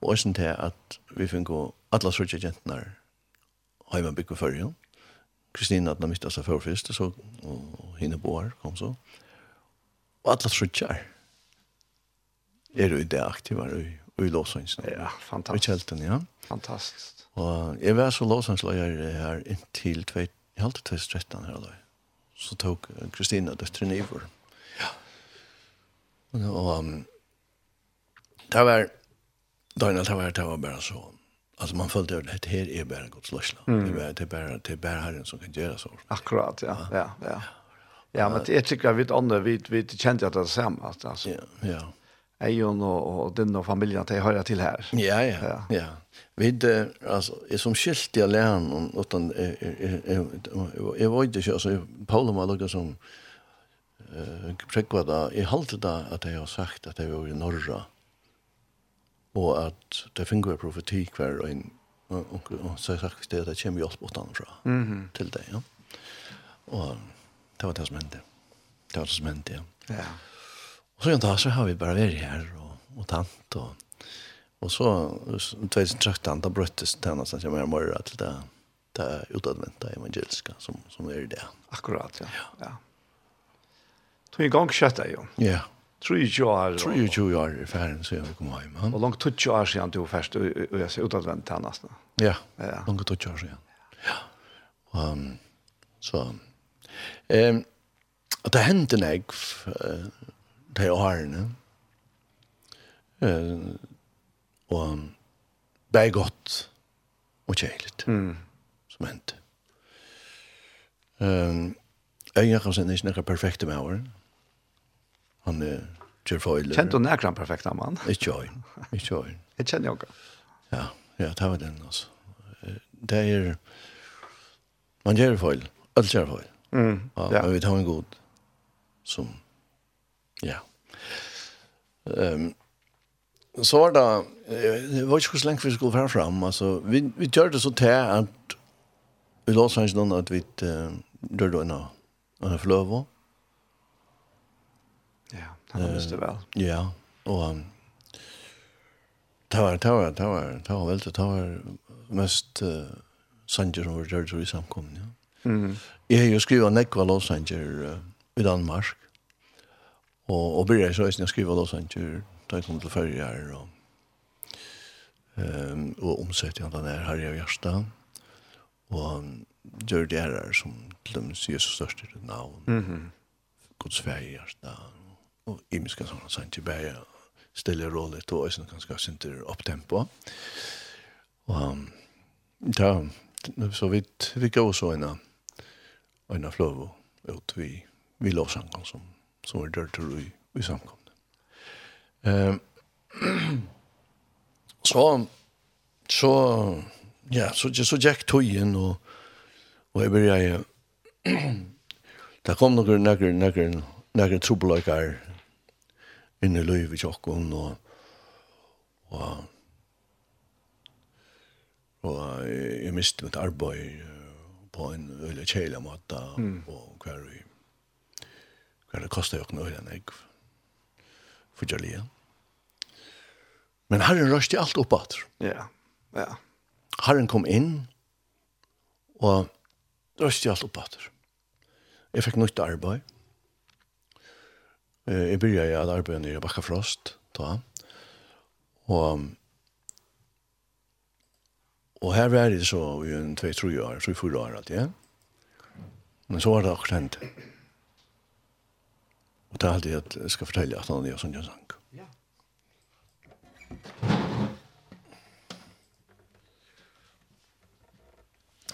Og også til at vi fikk gå alle sorte jentene har man bygget før jo. Kristina hadde mistet seg før først, så, og henne boer kom så. Og alle sorte er. Er jo det aktive i, i låsønsene. Ja, fantastisk. I kjelten, ja. Fantastisk. Og jeg var så låsønsløyer her inntil 2013 her. da. Så tok Kristina døtteren i vår. Mm Och det var Daniel det var det var bare så. Alltså man følte at det här er bare Guds lösna. Mm. Det är det bara det er bare Herren som kan gjøre så. Akkurat ja. Ja, ja. Ja, ja men jeg tycker jag vid andra vi vi kände att det är samma alltså. Ja, ja. Eion och og den och familjen att jag hör till här. Ja, ja. Ja. ja. Vid alltså är som skilt jag lärn jeg, jeg, jeg, var inte så alltså Paul och Lucas som eh prekva da i halte da at jeg har sagt at jeg var i Norra og at det finner jeg profeti hver og en og så har jeg sagt at det kommer hjelp utenfra mm -hmm. til det ja og det var det som hendte det var det som hendte ja, ja. og så en så har vi bare vært her og, og tant og og så 2013 da brøttes det nesten som mer morra til det det utadventa evangeliska som, som er det akkurat ja, ja. ja tog en gang kjøttet jo. Ja. Tror jo år. Tror jo år i ferden så jeg kom hjem. Og langt tog jo år siden du var først, og jeg ser utadvendt til nesten. Ja, Ja. langt tog jo år siden. Ja. Um, så. Um, og det hendte nek uh, de årene. Uh, og det er godt og kjeiligt mm. som hendte. Um, jeg har kanskje ikke noe perfekte med årene. Han er til foiler. Kjent du nærkran perfekt av mann? Ikke høy, ikke høy. *laughs* Jeg kjenner jo Ja, ja, det var den altså. Det er, man gjør feil, alt gjør feil. Mm, ja. ja. Men vi tar en god som, ja. Um, så var det, det var ikke så lenge vi skulle være fram, altså, vi, vi gjør det så til at vi låser ikke noen at vi uh, gjør det en av fløvå kan man visst det väl. Ja, och det var, det var, det var, det var väldigt, det var mest uh, sanger som var gjort i samkommen, Ja. Mm. Jag har ju skrivit nekva låsanger uh, i Danmark. Och, och började så att jag skriva låsanger där jag kom till färger och Ehm um, och omsätter jag den här här i Värsta. Och gör det här som till dem Jesus största namn. Mhm. Mm Guds färg i Värsta. Mm og imiska sånne sanger, bare stille rolig, og også ganske synder opptempo. Og ja, så vi, vi gav så en en fløv ut vi, vi lovsangen som, som er dør til i, i samkomne. Um, så, så, ja, så, så gikk tøyen, og, og jeg begynte, det kom noen, noen, noen, noen trobeløkere inn i løyv i tjokken, og, og, og jeg miste mitt arbeid på en øyelig kjæle måte, mm. og hver vi, hver det kostet jo ikke noe enn for jeg Men Herren røste alt opp at. Ja, ja. Herren kom inn, og røste alt opp at. Jeg fikk nytt arbeid, Eh, jeg begynte jeg at arbeidet nere i Bakkafrost, da. Og, og her var det så i en 2-3 år, 3-4 år, alt, ja. Men så var det akkurat hendt. Og det er alltid at jeg skal fortelle at han er sånn jeg sang. Ja.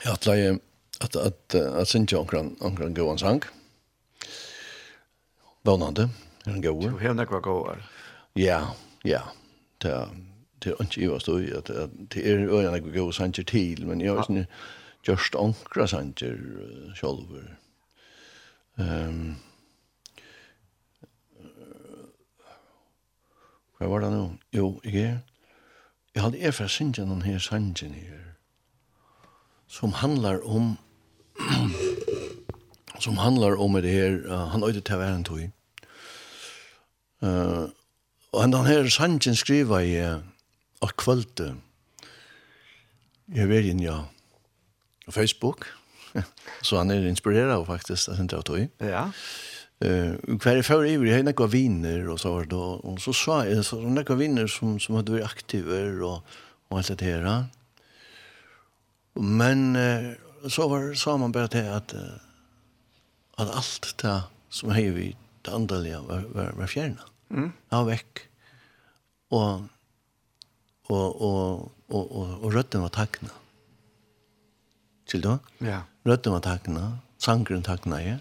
Jeg har leie at, at, at, at, at, at, at, at, at, at, vånande. Er en god. Du har nekva gåar. Ja, ja. Det er, det er ikke i hva stod i, at det er øyne nekva gåar sanger til, men jeg har sånn just ankra sanger sjolver. Um, hva var det nå? Jo, jeg er, jeg hadde er fra sanger noen her sanger her, som handlar om som handlar om det här uh, han öde till världen tog. Eh uh, och han här sanchen skriva i uh, och kvölte. Jag vet ju ja. På Facebook. *laughs* så han är inspirerad av faktiskt att inte tog. Ja. Eh uh, kvar för i vi hade några viner och så då och så sa jag så några viner som som hade varit aktiva och och allt det här. Men uh, så var så man bara att uh, at allt det som hei vi det andaliga var, var, var fjärna. Mm. Ja, väck. Och och och och och, och rötten var tackna. Till då? Ja. Rötten var tackna, sangren tackna ja.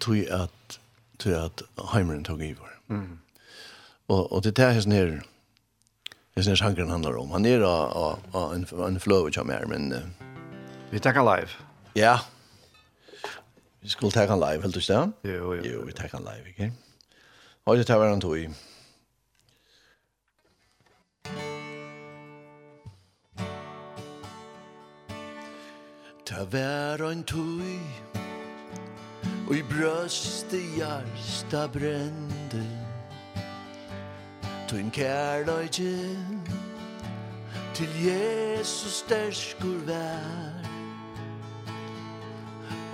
Tror jag att tror jag att heimeren tog över. Mm. Och och det där häs ner. Det är sangren handlar om. Han är av en en flöv som är men uh, vi tackar live. Ja. Yeah. Vi skulle ta han live, helt du det? Jo, jo. Jo, vi tar han live, ikke? Og det tar hver han tog i. Ta hver han tog i, og i brøstet hjersta brende. Tuin en kærløyde, til Jesus sterskur vær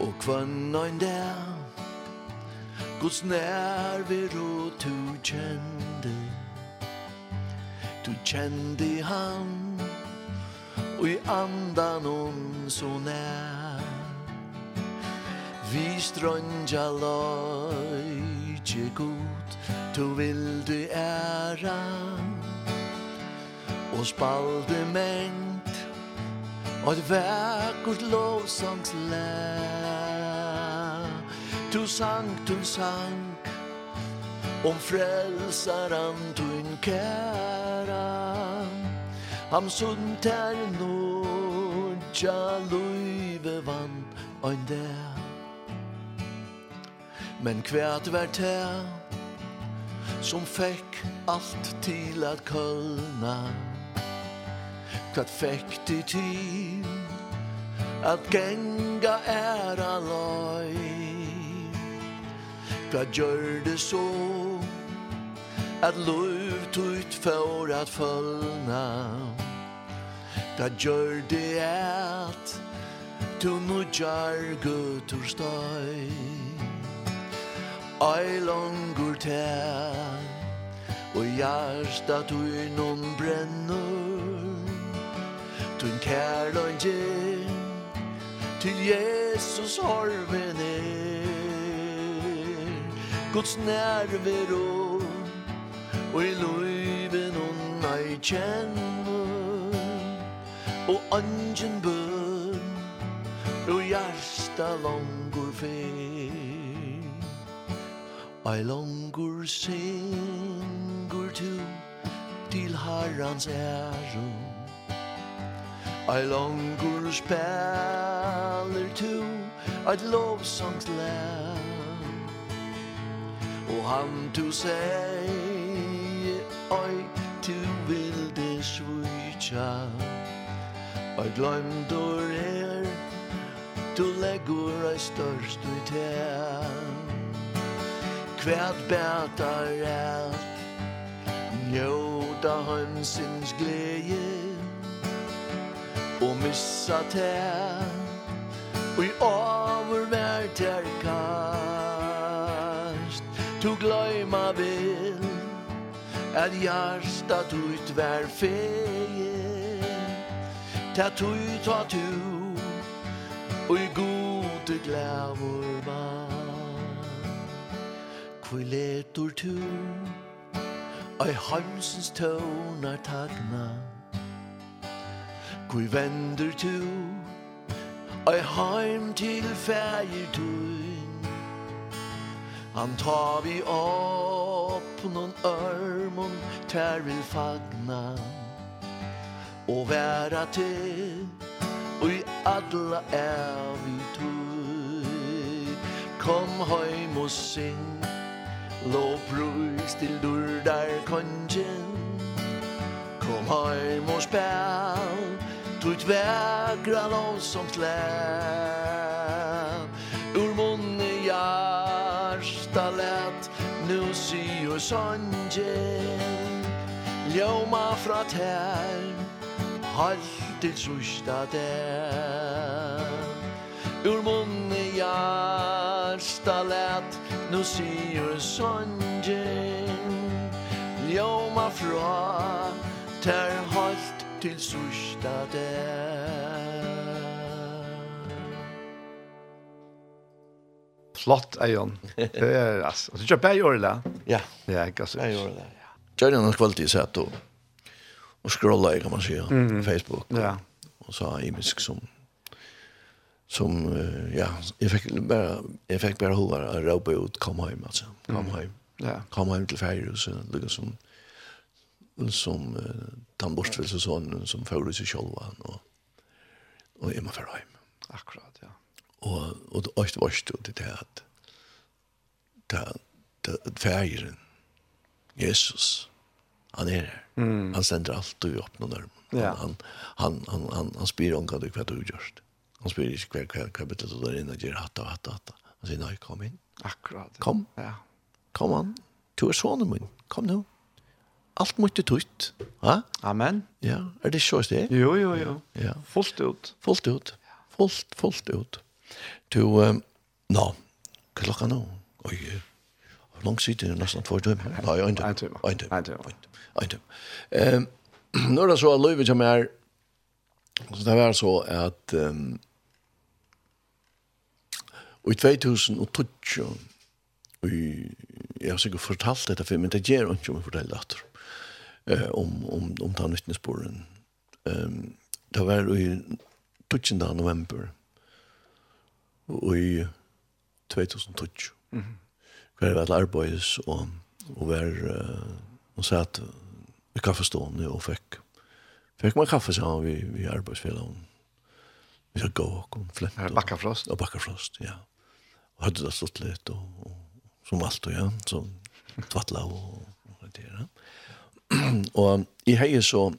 og kvannan der Guds nærvero du kjende Tu kjende han Og i andan hon så nær. Vi strønja løyje god Du vil du æra. Og spalde menn Och ett verkligt lovsångslär Du sang, du sang Om frälsaren du kæra Ham sunt er nu Ja, luive vann Ein der Men kvært vart her Som fekk alt til at kølna Kvart fekk du til At genga er alai Kvart gjør det så At lov tut for at følna Kvart gjør det at Tu nudjar gutur støy Ai longur tær Og hjarta tu innom brennur. Tun kærløyngi Til Jesus horven er Guds nærvero Og i løyven hun ei kjenne Og angen bøn Og hjärsta langur fer. Ei langur syngur tu Til herrans ærum Ei langur spelar to Eit lovsangsland Og han tu sei Oi, tu vilde svitja Eit glemdor er Tu leggur ei størst i ten Kvært bætar alt Njóta hansins gleie og missa te Og i over vær tær kast. Tu gløyma vil At hjärsta tuit vær feie Ta tuit ha tu Og i gode glævur var. Kvoi letur tu Ai hansens tøvnar tagna? Hvor vender tu Ei heim til fægir tuin Han tar vi opp noen ørmon Tær vil fagna. Og væra til Og i adla er vi Kom heim og sing Lå brus til durdar kongen. Kom heim og spæl Tut vägra lovsångslän Ur munne hjärsta lät Nu syr songen Ljóma fra tär Halt til sørsta der Ur munne hjärsta lät Nu syr sangen Ljóma fra tær. Halt til sørsta det Flott, Eion. *laughs* Det er, altså, du kjøper i året, da? Ja, ja jeg kjøper i året, ja. Kjører noen kvalitet i sett, og, og scroller, kan man si, på Facebook. Ja. Og så har imisk som, som, ja, jeg fikk bare, jeg fikk bare hovedet, jeg råper ut, kom hem altså, kom hjem. Ja. Kom hem till ferie, og så lykkes som, som uh, tannborstfelsesånden som fører seg selv og, og jeg må føre hjem. Akkurat, ja. Og, og det var ikke det det at det, det, det Jesus, han er her. Mm. Han sender alt og opp noen arm. Ja. Han, han, han, han, han spyr om hva du hva du gjørst. Han spyr ikke hva, hva, hva betyr det der inne, gjør hatt og hatt og hatt. Han sier, nei, kom inn. Akkurat. Kom. Ja. Kom an. Du er sånne min. Kom nå. No allt mycket tutt. Va? Amen. Ja, er det så det? Jo, jo, jo. Ja. Fullt ut. Fullt ut. Fullt, fullt ut. Du, um, no, klockan nu. Oj, hur långt sitter det nästan två timmar? Nej, en timme. En timme. En timme. En timme. En timme. Ehm, *clears throat* nu är det så at Løyve som är så det var så at um, i 2012 og jeg har sikkert fortalt dette for, men det gjør ikke om jeg forteller det eh, om, om, om den vittnesbörden. Um, det var i 12 november og i 2012. Mm -hmm. Hver var arbeids og, og var uh, og satt i kaffestående og fikk fikk man kaffe sammen vi, vi arbeidsfellene. Vi skal gå og flett. Og, bakkafrost. Og bakkafrost, ja. Og hadde det stått litt og, og som alt og ja, så tvattla og, og det der. Ja. *clears throat* og jeg har så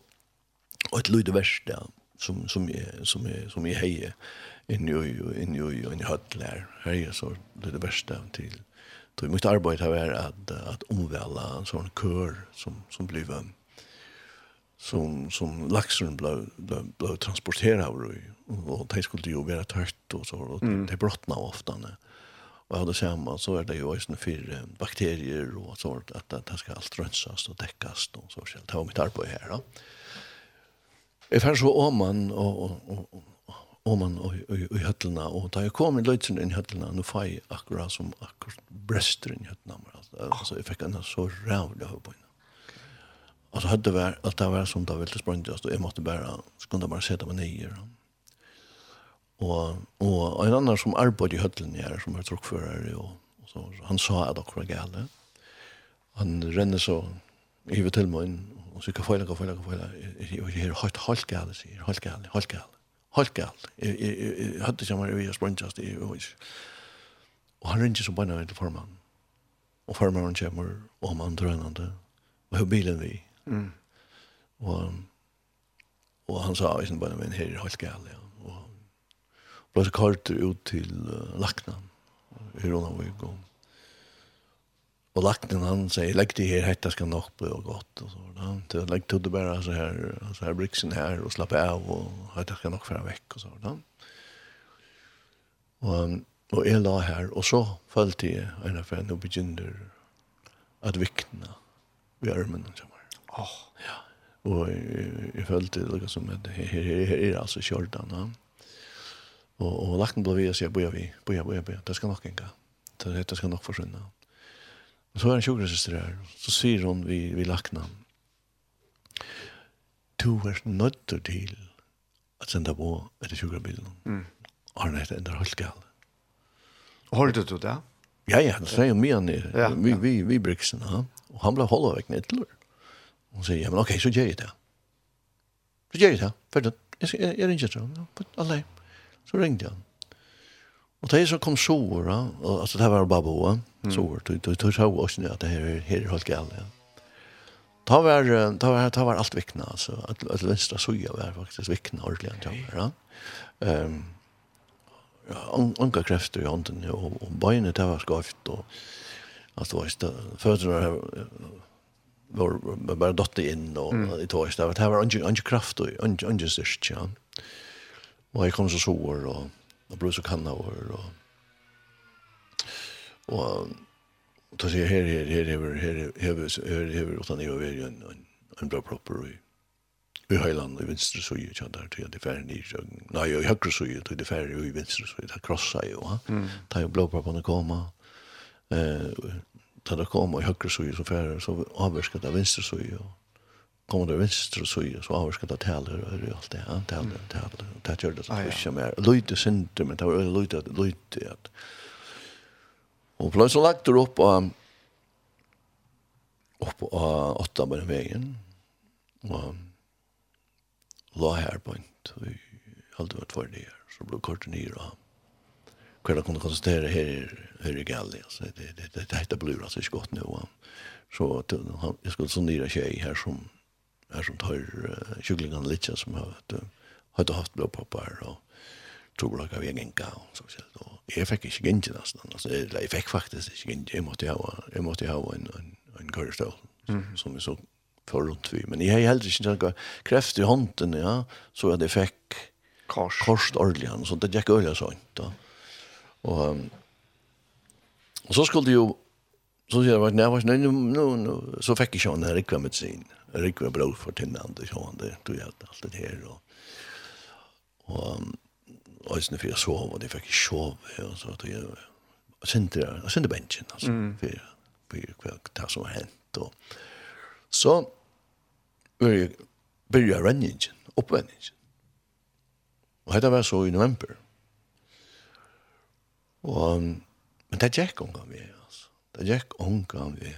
et lydde vers der, som, som, jeg, som, jeg, som jeg har inni og inni en inni høttel her. Her er så det vers der til Så måste arbeta har att att omvälla en sån kör som, som blir som, som laxen ble, ble, ble transporteret av og, og skulle ju vara tørt och så, og de brottna ofta när och hade samma så är det ju också för bakterier och sånt att det, det ska allt rensas och täckas och så själv. Det var mitt arbete här då. Jag fann så om man och, och, och om man och i höllena och där jag kom i lötsen i höllena nu fai akkurat som akkurat bröster i höllena alltså jag fick en så rävlig huvud på så hade det var att det var som det ville sprängas och jag måste bara skulle bara sätta mig ner. Og, og en annan som arbeidde i høtlen her, som er trukkfører, og, og så, han sa at var gale. Han renner så iver til meg, og så kan feile, kan feile, kan feile. Jeg er helt, helt gale, sier helt gale, helt gale, helt gale. Jeg hadde ikke mer i å sprøntjast, jeg var ikke. Og han ringer som bare nøyde formannen. Og formannen kommer, og man drønnende, og hva bilen vi. Mm. Og, og han sa, jeg er bare nøyde, her er helt gale, ja ble kartet ut til uh, Lakna i Ronavik, og Og Lakna han sier, legg det her, hetta skal nok bli og godt. Og så, da. til legg det bare så her, så her briksen her, og slappe av, og hetta skal nok være vekk. Og så, da. Og, og jeg la her, og så følte jeg en av henne, og begynner at vikna ved armen. Åh. Oh. Ja. Og jeg, jeg følte det som at her, her, her her er altså kjordan. Ja. Och och lacken blev jag så jag börjar vi börjar börjar börjar det ska nog gänga. Det det ska nog försvinna. Och så är en sjuksköterska där så säger hon vi vi lackna. Du är nödd till att sända på ett sjukhubil. Mm. Har det ändå helt gal. Har du det? Ja ja, det säger mer ni vi vi vi bruksen ha. Och han blev hålla väck ner till. Hon säger ja men okej så gör jag det. Så gör jag det. För det är inte så. Alla. Så ringde han. Og det som kom sover, og, altså det var bare boa, sover, du tog så også at det her, her er helt galt, ja. Ta var, ta var, ta var alt vikna, altså, at, at venstre soja var faktisk vikna ordentlig, ja. ja. Um, Anka krefter i hånden, og, og beinet det var skaft, og alltså det var ikke, føderne var bare dottet inn, og i tog, det var ikke kraft, og ikke styrst. Ja Og jeg kom så sår, og, og ble så kanna over, og og då jeg, her her her her her her her her utan det över en en bra proper i i Høyland i venstre så ju der, där till det færre ni nei, i høyre högre så det færre i venstre så det krossar jo, ha? ta ju blå proppen att komma eh ta det koma i høyre högre så færre, så färre det avskata venstre så ju kommer det venstre så ju så har ska ta täller och allt det han täller täller det gör det så mycket mer lite synte men det var lite lite att och plötsligt lagt det upp och upp på åtta med vägen och la här på inte hade varit för det så blev kort ner och kvar kunde konstatera här hur det gäller så det det det det blir alltså skott nu så jag skulle så nya tjej här som här som tar uh, kycklingarna lite som har uh, har haft blåpoppar och toblaka av egen och så så då jag fick inte gänge nästan alltså jag fick faktiskt inte gänge jag måste ha jag måste ha en en en körstol som vi så för runt vi men jag har heller inte några kraft i handen ja så att det fick kors. kors ordligen så det gick öliga så inte och um, och så skulle ju så sier jeg at jeg var sånn, nå, nå, så fikk jeg sånn her rikva med sin, rikva bror for tinnan, det sånn, det. Tog jeg alt det her, og, og øyne for jeg sov, og det fikk jeg sov, og så tog jeg, og synte jeg, og synte bensin, altså, for, for, for det som var hent, og så, byrja renningen, oppvenningen, og dette var så i november, og, men det gikk omgang vi, ja, det gikk ångan vi.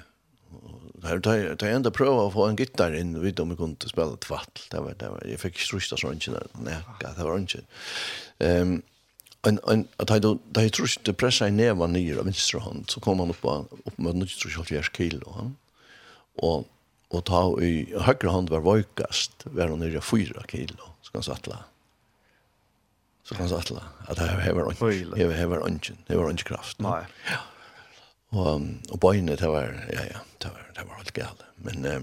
Det er enda prøve å få en gitar inn, vi om vi kunne spille et. Det var, det var, jeg fikk strusht av sånn ikke, nei, det var ikke. Um, en, en, at jeg, da jeg trusht pressa i neva nyr av venstre hånd, så kom han opp, opp med 1970 kilo. Han. Og, og ta i høyre hånd var vøykast, var han nyrja 4 kilo, så kan han sattla. Så kan han sattla, at jeg hever ånden, hever ånden, hever ånden kraft. Nei. Ja. Og, og bøyene, det var, ja, ja, det var, det var helt galt. Men eh,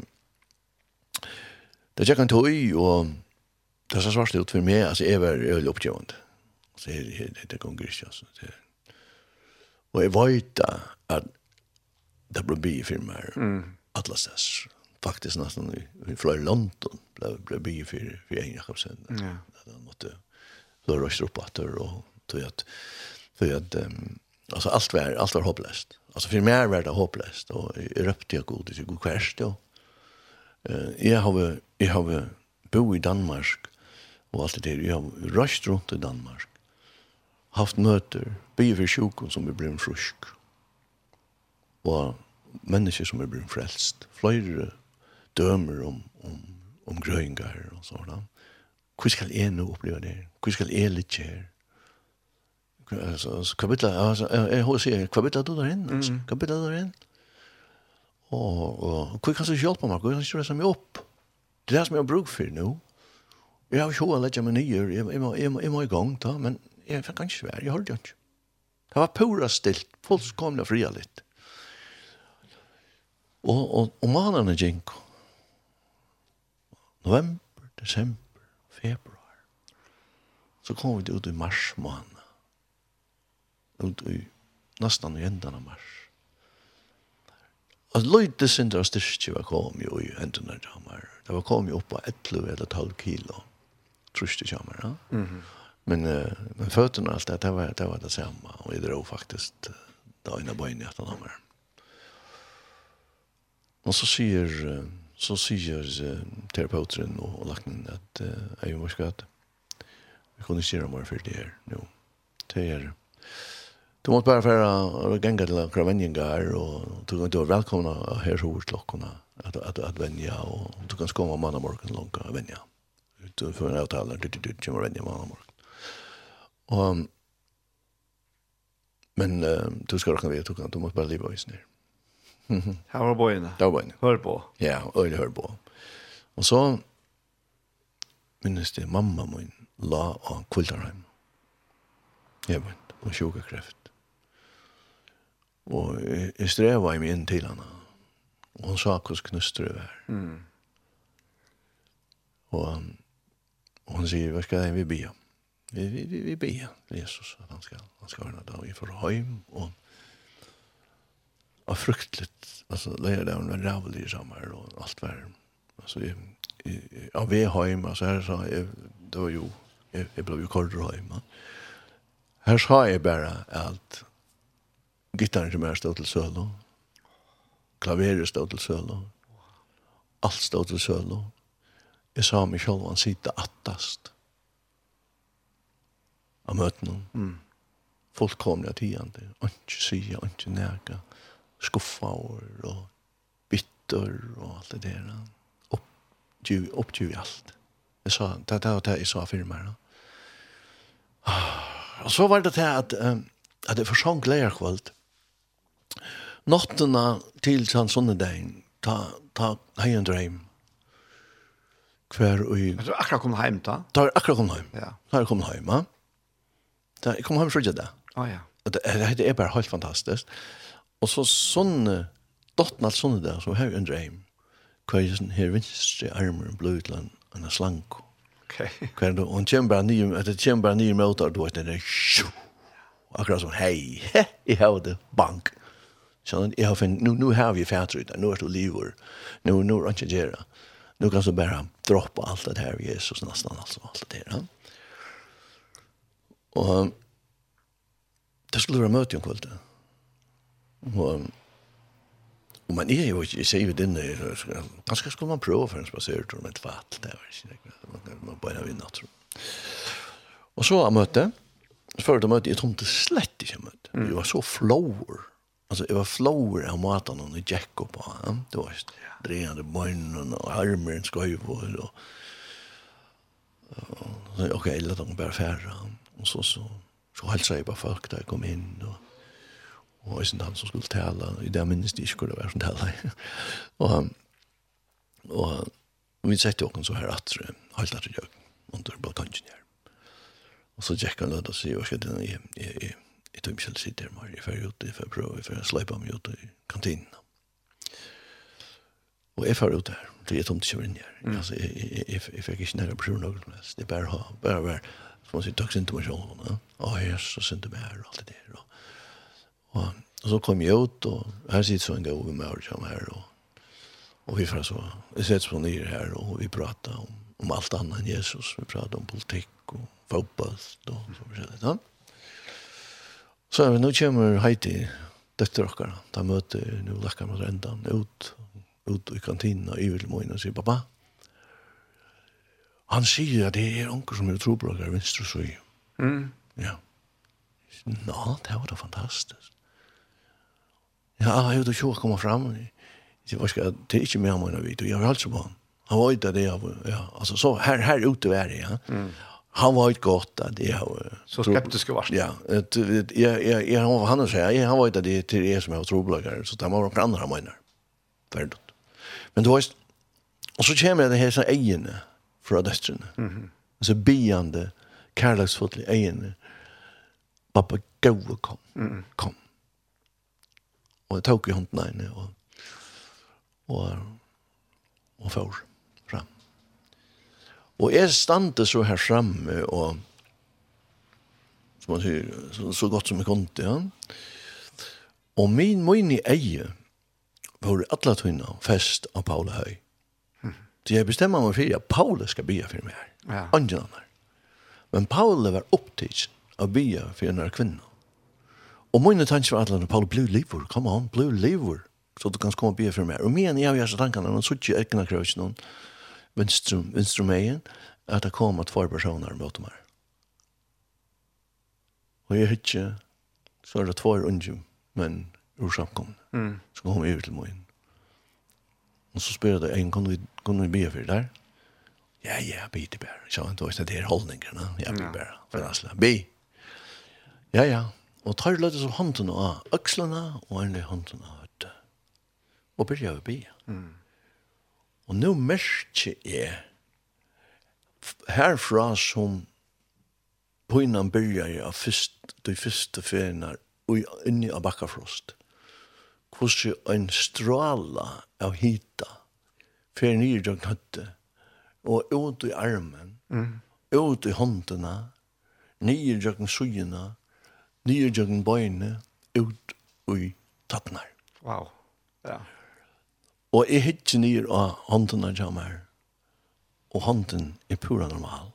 det gikk tog i, og det så svart ut for meg, altså, jeg var øyelig oppgjøvende. Så jeg, jeg, det, det gonger ikke, altså. Det. Og jeg vet at det ble bi for meg, mm. atlastes. Faktisk nesten i, i flere London ble, ble bi for, for en Jakobsen. Ja. Da han måtte, da røyste opp at det, og tog at, tog at, um, altså, alt var, alt var håpløst. Alltså för mig var det hopplöst och jag röpte jag god till god kvärst då. Eh jag har jag har bo i Danmark och allt det där jag har röst runt i Danmark. Haft möter, bi för sjukon som vi blev frusk. Och människor som är blev frälst. Flöjder dömer om om om gröningar och sådant. Hur ska jag nu uppleva det? Hur ska jag lite här? så kapitler, altså, jeg har sagt, kapitler du der inn, altså, kapitler du der inn. Og, og, hva kan du hjelpe meg, hva kan du stresse meg opp? Det er det som jeg har bruk for nå. Jeg har ikke hva lett meg nye, jeg jeg, må i gang da, men jeg fikk ikke svær, jeg har det ikke. Det var pura stilt, fullkomlig fria litt. Og, og, og manene gikk. November, desember, februar. Så kom vi ut i mars måned ut i nästan i ändan av mars. Att lite synder av styrke var kom ju i ändan av jamar. Det var kom ju upp på 11 eller 12 kilo. Truste jamar, ja? Mm -hmm. Men, uh, men fötterna och allt det, det var det, var det samma. Och jag drog faktiskt uh, det ena böjn i att han Och så säger, uh, så säger uh, terapeuten och, och laknen att uh, jag måste att vi kunde se göra mer för det här nu. Det är Du måste bara för att gänga till Kravenjengar och du kan inte välkomna här så hos klockorna att, att, att vänja och du kan komma manna morgon långt att vänja. Du får en avtal du, du du kommer vänja manna morgon. Og, men uh, du skal råkne vid du kan, du måtte bare leve oss snir. Her var bøyene. Där var bojna. Hør på. Ja, öjde hör på. Og så minnes det mamma min la av Kuldarheim. Jeg vet, og sjukakreft. Og jeg streva i meg inn til henne. Og hun sa hvordan knuster det var. Mm. Og, og hun sier, hva skal jeg vi be om? Vi, vi, vi, vi be om Jesus at han skal, han skal være det. Vi får hjem, og og fruktligt, altså leir det var rævlig sammen, og alt var, altså jeg, jeg, av vi hjem, altså her sa jeg, det var jo, jeg, jeg ble jo kordre hjem, her sa jeg bare at Gitarren som er stod til sølo. Klaveret stod til sølo. Alt stod til sølo. Jeg sa meg selv han sitte attast av møtene. Mm. Folk kom ned tidende. Ikke sige, ikke nære. Skuffa og bitter og alt det der. Oppgiv, oppgiv alt. Jeg sa, det er det jeg sa for meg. Og så var det til at, um, at det forsang leierkvalt. Nåttena til Sansundedagen, ta, ta hei *laughs* en drøm. Hver og... Du er akkurat kommet hjem da? Da er akkurat kommet hjem. Ja. Da er kommet hjem, ja. Da er kommet hjem fra Jedda. Å ja. Det, det er bare helt fantastisk. Og så sånn, dotten alt sånne der, så har jeg en drøm. Hver er sånn her vinstre armer blod til en en slank. Ok. Hver er det, og han kommer bare nye, at det kommer bare nye møter, du vet, det er sju. Akkurat sånn, hei, jeg har det, bank. Så jeg har fin nu nu har vi färdrut. Nu är du lever. Nu nu ikke gera. Nu kan du bare droppe allt det här Jesus nästan alltså allt det där. Och det skulle være møte om kvalitet. Och og man är ju jeg sier jo den ganska skulle man prova för en spacer tror man ett det där var inte man bara vinna tror. Och så har möte. Så det möte jag tror inte slett ikke møte. Vi var så flower Alltså det var flower av maten och det gick upp på. han Det var just drejande bön och armen ska ju på då. Okej, låt dem bara färra. Och så så så hälsade jag bara folk där kom in och och sen han som skulle tala i det minst det skulle vara sånt där. och och vi satt ju så här att helt att jag under balkongen där. Och så gick han då och sa jag ska den i jeg tog ikke sitte her mer, jeg fer ut, jeg fer prøve, jeg fer sleipa meg ut i kantinen. Og jeg får ut her, det er tomt ikke inn her. Altså, jeg fikk ikke nære prøve noe som helst, det er bare, bare, være, som man sier, takk sin til meg selv, og jeg så sin til meg her, og alt det der. Og, og og så kom jeg ut, og her sitter så en gang med meg og her, og Og vi får så, vi sätts på nye her, og vi prater om, om alt annet enn Jesus. Vi prater om politikk, og fotball, og så vidare. Så er vi, nå kommer Heidi, døtter dere, da møter nå lekker mot endan ut, ut i kantina, i Vilmoen, og sier, pappa, han sier at det er onker som er trobrokker, venstre og søy. Mm. Ja. Nå, det var da fantastisk. Ja, jeg har jo ikke kommet frem. Jeg var ikke, det er ikke mer om henne vidt, og jeg har var altså på han. Han var ute det, ja, altså, så her, her ute var det, ja. Mm han var ikke godt at det har så skeptisk vart. Ja, att jag jeg, jag har han säger jeg han var inte det til jeg som er trobelager, så det var några andra mener. Ferdig. Men du vet, och så kommer det här så fra för Mm -hmm. Altså biande, kärleksfullt egene. Pappa gå kom. Mm. Kom. Och tok i hånden handen og, och och och får. Og jeg stande så her framme, og som man sier, så, så godt som jeg kunne, ja. Og min min i eie var alle tøyna fest av Paula Høy. Mm. Så jeg bestemmer meg for at Paula skal bia for meg her. Ja. Andre andre. Men Paula var opptids av bia for en av kvinna. Og mine tanker var alle, Paula, bli livor, kom an, bli livor, så du kan komme og bia for meg. Og min, jeg har så tankene, men så ikke jeg kan krøy noen venstre, venstre meien, at det kom at två personer mot meg. Og jeg hitje, så er det två unge, men ur samkomne, mm. så kom jeg ut til moen. Og så spør jeg en, kan vi, kan vi be for der? Ja, ja, be til bære. Så han tog det her holdningerne, ja, be bære, for han slag, be. Ja, ja, og tar løte som hånden av økslene, og endelig hånden av høyde. Og begynner å be. Mm. Og nå merker jeg herfra som på innan byrjar av fyrst, de første ferien og inni av bakkafrost. Hvordan en stråla av hita fer nir og knøtte og ut i armen, mm. ut i håndene, nir og sugene, nir og bøyne, ut i tattnar. Wow. Ja. Og jeg hittir nir av hånden av jammer. Og hånden er pura normal.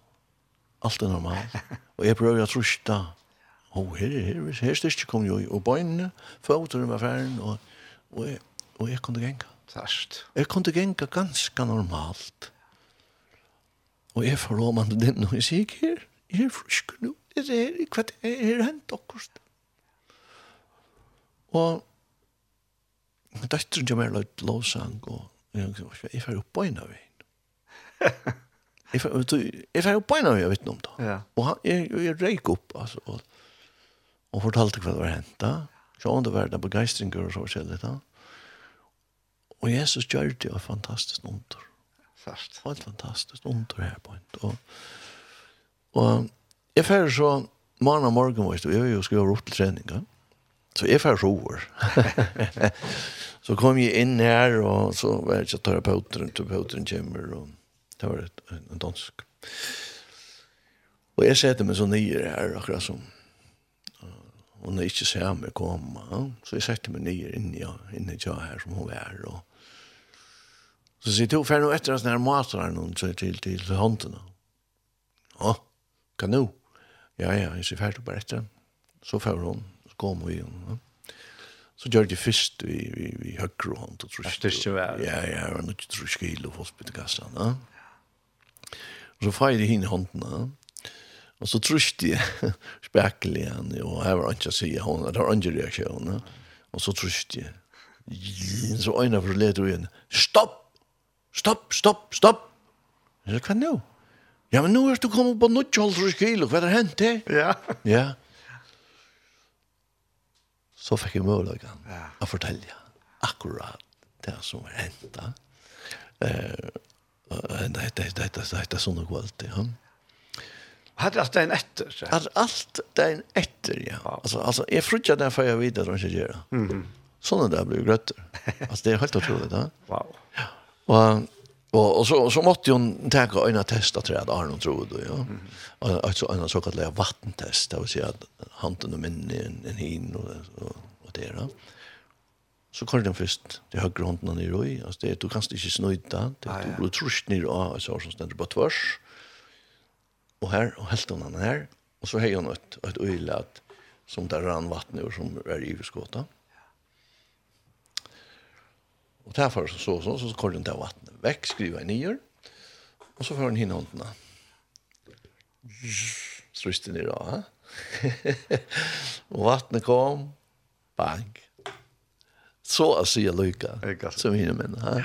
Alt er normal. *laughs* Og jeg prøver å trusta. Og her, her, her, her styrst kom jo. Og bøynene, føtter med affæren. Og, og, jeg, og jeg kunne genga. Tast. Jeg kunne genga ganske normalt. Og jeg får råman til den, og jeg sier ikke her. Jeg er frusk nå. Jeg er her, hent akkurat. Og Men da tror jeg mer løyt lovsang, og jeg jeg får opp på en av en. Jeg får opp på en av en, jeg vet noe om det. Og jeg, jeg reik opp, altså, og, og fortalte hva det var hentet. Så om det var det begeistringer og så forskjellig da. Og Jesus gjør det jo fantastisk under. Først. Og et fantastisk under her på en. Og, og jeg får så, morgen og morgen, og jeg er jo skrevet opp til treninger. Så jeg får roer. *laughs* *laughs* så kom jeg inn her, og så var jeg ikke terapeuter, terapeuteren kommer, og det var et, en dansk. Og jeg setter meg så nye her, akkurat som hun ikke ser meg komme. Ja? Så jeg setter meg nye inn i, inn i jeg her som hun er, og så sier to for nå etter hans nær mater her noen til, til, til håndene. Ja, kan du? Ja, ja, jeg sier ferdig bare etter. Så får hun kom vi inn. Ja. Så gjør det først vi, vi, i høyre hånd og trusk. Det er ikke vel. Ja, ja, det var nok trusk i lo for spyttekassa. Ja. Så feir jeg inn i hånden. Og så trusk de spekel igjen, og her var ikke å si, det var andre Ja. Og så trusk de. Så øynene for å leder igjen, stopp! Stopp, stopp, stopp! Jeg sa, hva nå? Ja, men nå er du kommet på 0,5 kilo, hva er det hent til? Ja. Ja så fikk jeg muligheten ja. å fortelle akkurat det som var hendt. Eh, det det det det det sånn og alt. Ja. Hade allt den efter så. Hade allt den efter ja. Alltså alltså jag frukta den för jag vidare och så gör. Mhm. Såna där blir grötter. *laughs* Alltså det är helt otroligt, va? Wow. Ja. Och Och og så så måste hun ta øyne testa tror jag Arnon trodde då ja. Och alltså en så kallad vattentest det vil si att handen och minne en en hin och og, og det då. Så kör den först det har grunden i roj alltså det du kanst inte snøyta, det du blir trust ner och så som ständer på tvers, Och här och helt hon här och så har hon et, et øyelat, som där rann vatten som är i skåta. Og derfor så så så så kollar den där vattnet väck skruva ner. Och så får den hinna hundarna. Ströste ner då. *laughs* och vattnet kom. Bang. Så att säga lycka. Som hinner men. Ja.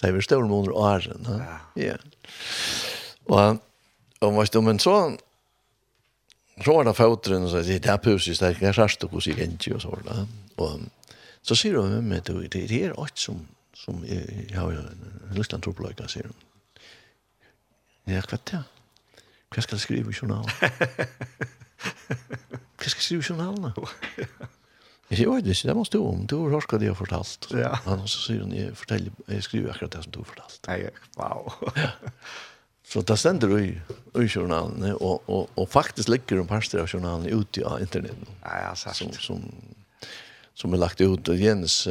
Det är väl stor månader och åren. Ja. ja. Och och vad står men så så var det fötterna så det där pusigt där jag rastade hos igen och så där. Och Så sier hun med meg, det, det er alt som, som jeg, jeg har en på troppløyga, sier hun. Ja, hva er det? Hva skal jeg skrive i journalen? Hva skal jeg skrive i journalen? Jeg sier, oi, det er måste du om, du har hørt hva de har fortalt. Ja. Men så sier hun, jeg, forteller, jeg skriver akkurat det som du har fortalt. Nei, wow. ja. Så det stender i, i journalen, og, og, og faktisk ligger en parster av journalen ute av internet. Ja, ja, sagt. Som, som som er lagt ut og Jens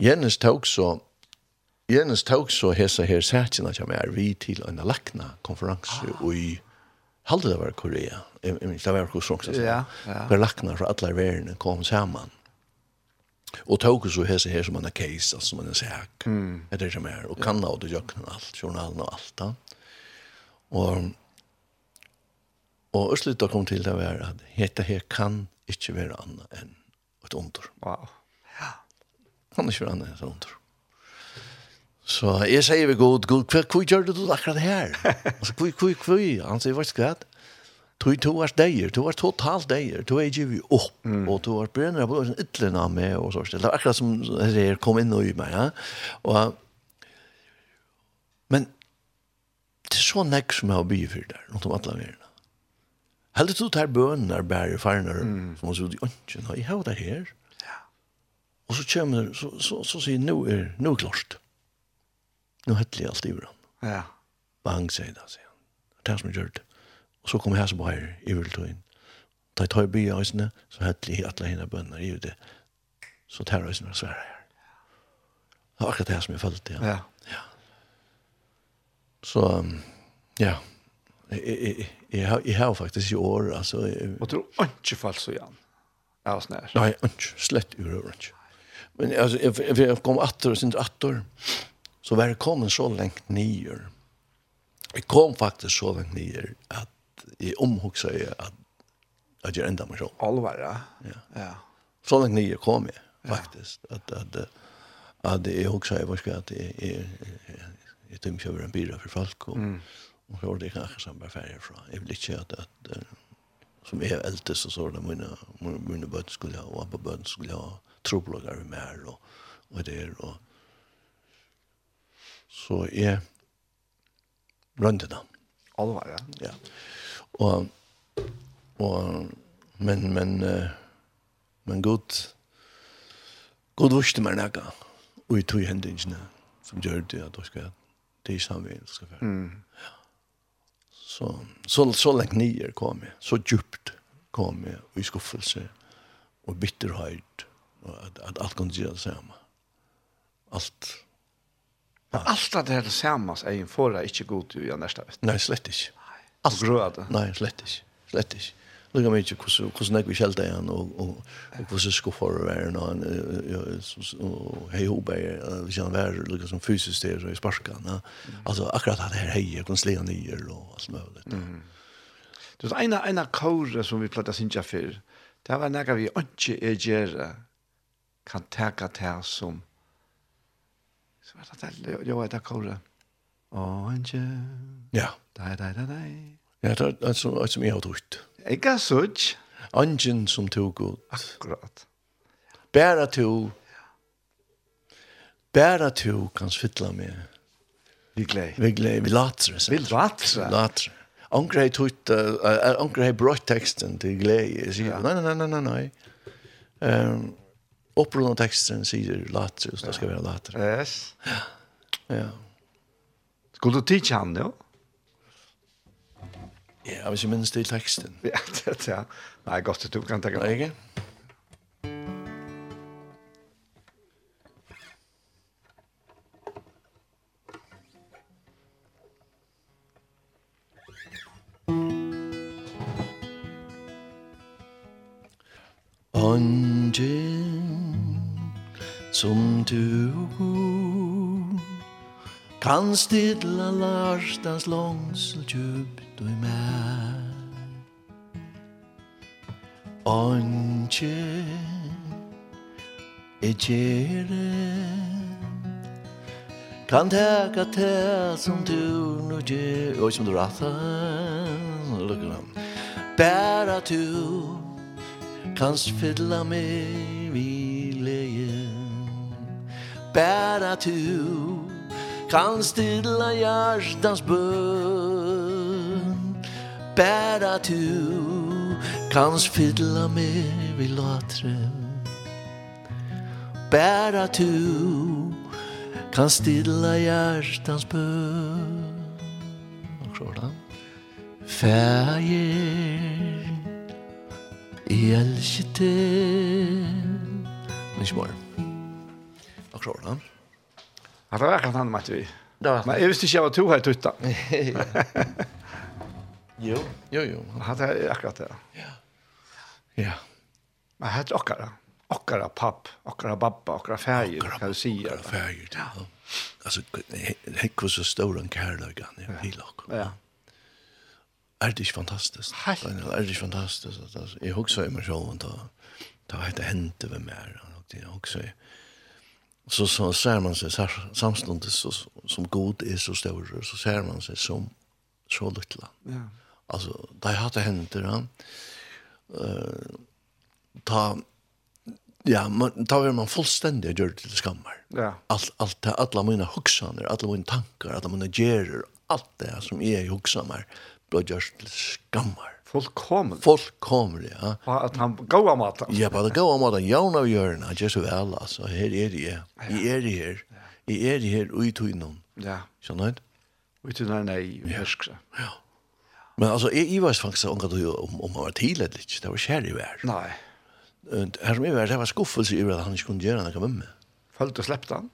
Jens tog så Jens tog så hesa her sætjena som er är vi till en lakna konferens och i halde det var Korea. Jag minns det var Korea också. Ja, ja. hver lakna fra alle världen kom samman. Och tog så hesa här som en case altså som en sak. Mm. Det är det mer och kan och det jag kan journalen och alt da, Och Og slutade kom till det var at heta här kan inte vara annet enn ett under. Wow. Ja. Han er ikke han er under. Så jeg sier vi god, god, hva, hva gjør du akkurat her? *laughs* Altså, hva, hva, hva? Han sier, hva skal jeg? Du er to deier, du er totalt deier, du er givet opp, mm. og du er brenner på en ytlen av meg, og så, det er akkurat som det kom inn og i meg, ja. Og, men, det er så nekk som jeg har bygget for der, rundt om alle verden. Helt du tar bønene er bare farner, mm. som man i ønsken, og jeg har det her». Ja. Og så kommer, så, så, så sier «Nå er, nå er klart». Nå heter jeg alt i hverandre. Ja. Bang, sier det, sier han. Det er som jeg gjør det. Og så kommer jeg som bare i viltøyen. Da jeg tar i byen, så heter jeg alle henne bønner i det. Så tar jeg øyne og sverre her. Det var akkurat det som jeg følte, ja. Ja. ja. Så, ja. Jeg har faktisk i år, altså... Og du er ikke fall så igjen? Ja, snær. Nei, ikke. Slett urøver ikke. Men altså, jeg, jeg kom atter og synes atter, så var jeg kommet så lengt nyer. Jeg kom faktisk så lengt nyer at jeg omhugsa jeg at, at jeg enda meg selv. Alvar, ja. ja. Så lengt nyer kom jeg, faktisk. At, at, at, jeg hugsa jeg var at jeg, jeg, jeg, jeg, jeg, jeg, jeg, jeg, jeg, jeg, jeg, Og så var det kanskje som ble ferdig fra. Jeg vil ikke at, at att som är äldst och sådana mine, mine bönder skulle ha og andra bönder skulle ha troblogger med mer og, og det er, og så jeg rönde da. Alvar, ja. Ja. Og, og, men men uh, men gott gott visste meg näka og i tog händelserna som gjør det att då ska det är samvetsgefär. Mm. Ja. Så, så, så lenge nye kom jeg, så djupt kom jeg, og i skuffelse, og bitterhet, og at, at alt kunne gjøre det samme. Alt. Ja. Alt av det her samme, jeg får det ikke god til å gjøre neste vet. Nei, slett ikke. Alt. Grøde. Nei, slett ikke. Slett ikke lukka mig ikke hvordan jeg vil kjelte igjen, og hvordan skuffer å være nå, og hei hoba jeg, hvis han var lukka som fysisk der i sparkan, altså akkurat det her hei, jeg kan slega nyer og alt mulig. Du vet, ena, ena kåre som vi platt sinja før, det var nega vi ikke er gjerra, kan teka til som, så var det det, jo, det er kåre, og ikke, ja, dei, dei, dei, dei, Ja, det er som jeg har trutt. Ikke sånn. Angen som tog god. Akkurat. Bæra to. Bæra to kan svittla med. Vi glei. Vi glei. Vi latre. Vi latre. Latre. Ankre hei tutt, uh, ankre hei brått teksten til glei. Jeg sier, nei, nei, nei, nei, nei. Um, Opprunna teksten sier latre, så det skal være latre. Yes. Ja. Skulle du tidsja han, jo? Ja. Ja, hvis jeg minnes det i teksten. *laughs* Ja, det er Nei, godt at du kan tenke meg. Ikke? Ongen som du kan stilla larstans långsel djupt du i meg Onge e gjere Kan teka te som du nu gjør Oi som du rattar Lukka nam Bæra tu Kans fylla meg vi leie Bæra tu Kan stilla hjartans bøn Bæra tu Kans fylla mig vi latre Bæra tu Kan stilla hjertans bøn Og så da Fægir Jeg elsker deg Men ikke bare Og så da Det var akkurat han, Matti. Men jeg visste ikke jeg var to her tutta. Jo. Jo, jo. Han er akkurat det. Ja. Ja. Men er okkara. Okkara papp, okkara babba, okkara fægir, kan du säga. Okkara fægir, ja. Alltså, hekk var så stor en kärlögan i Pilok. Ja. Er det ikke fantastisk? Helt. Er det ikke fantastisk? Jeg husker meg selv, da, da har jeg hentet ved mer. Jeg husker Så, så ser man seg samståndet som god er så stor, så ser man seg som så lytla. Ja alltså det hade det hänt då. Eh ta ja, man tar man fullständigt gör till skammar. Ja. Allt allt alla mina huxaner, alla mina tankar, alla mina gerer, allt det som är i huxanar blir just till skammar. Fullkomlig. Fullkomlig, ja. Att han går om Ja, bara gå om att jag när gör det, just väl alltså. Här är det. i är det här. i är det här och i tog Ja. Så nej. nei, i tog Ja. Men alltså är i var faktiskt om du om om var tidigt lite det var skär i vär. Nej. Här som är vär det var skuffelse över att han inte kunde göra något med mig. Følte du släppte han?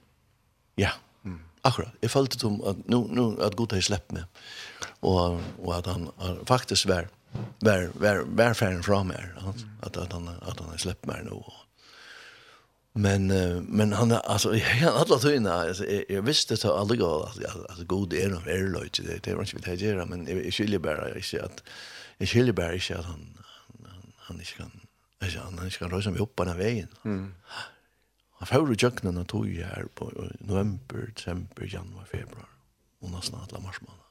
Ja. Mm. Akkurat. Jeg følte tom at, nu nu att god har släppt mig. Och och att han faktiskt vær, vär vär vär fra meg, at, att att han att han har släppt mig nu. Och, Men uh, men han alltså har *laughs* alla tyna alltså jag, jag visste så aldrig går alltså alltså god är de är lojt det det var inte vet jag men jag skulle bara jag ser att jag skulle bara jag ser att han han han inte kan alltså han inte kan röra sig upp på den vägen. Mm. Han får ju jökna när tog ju på november, december, januari, februari och nästan alla mars månad.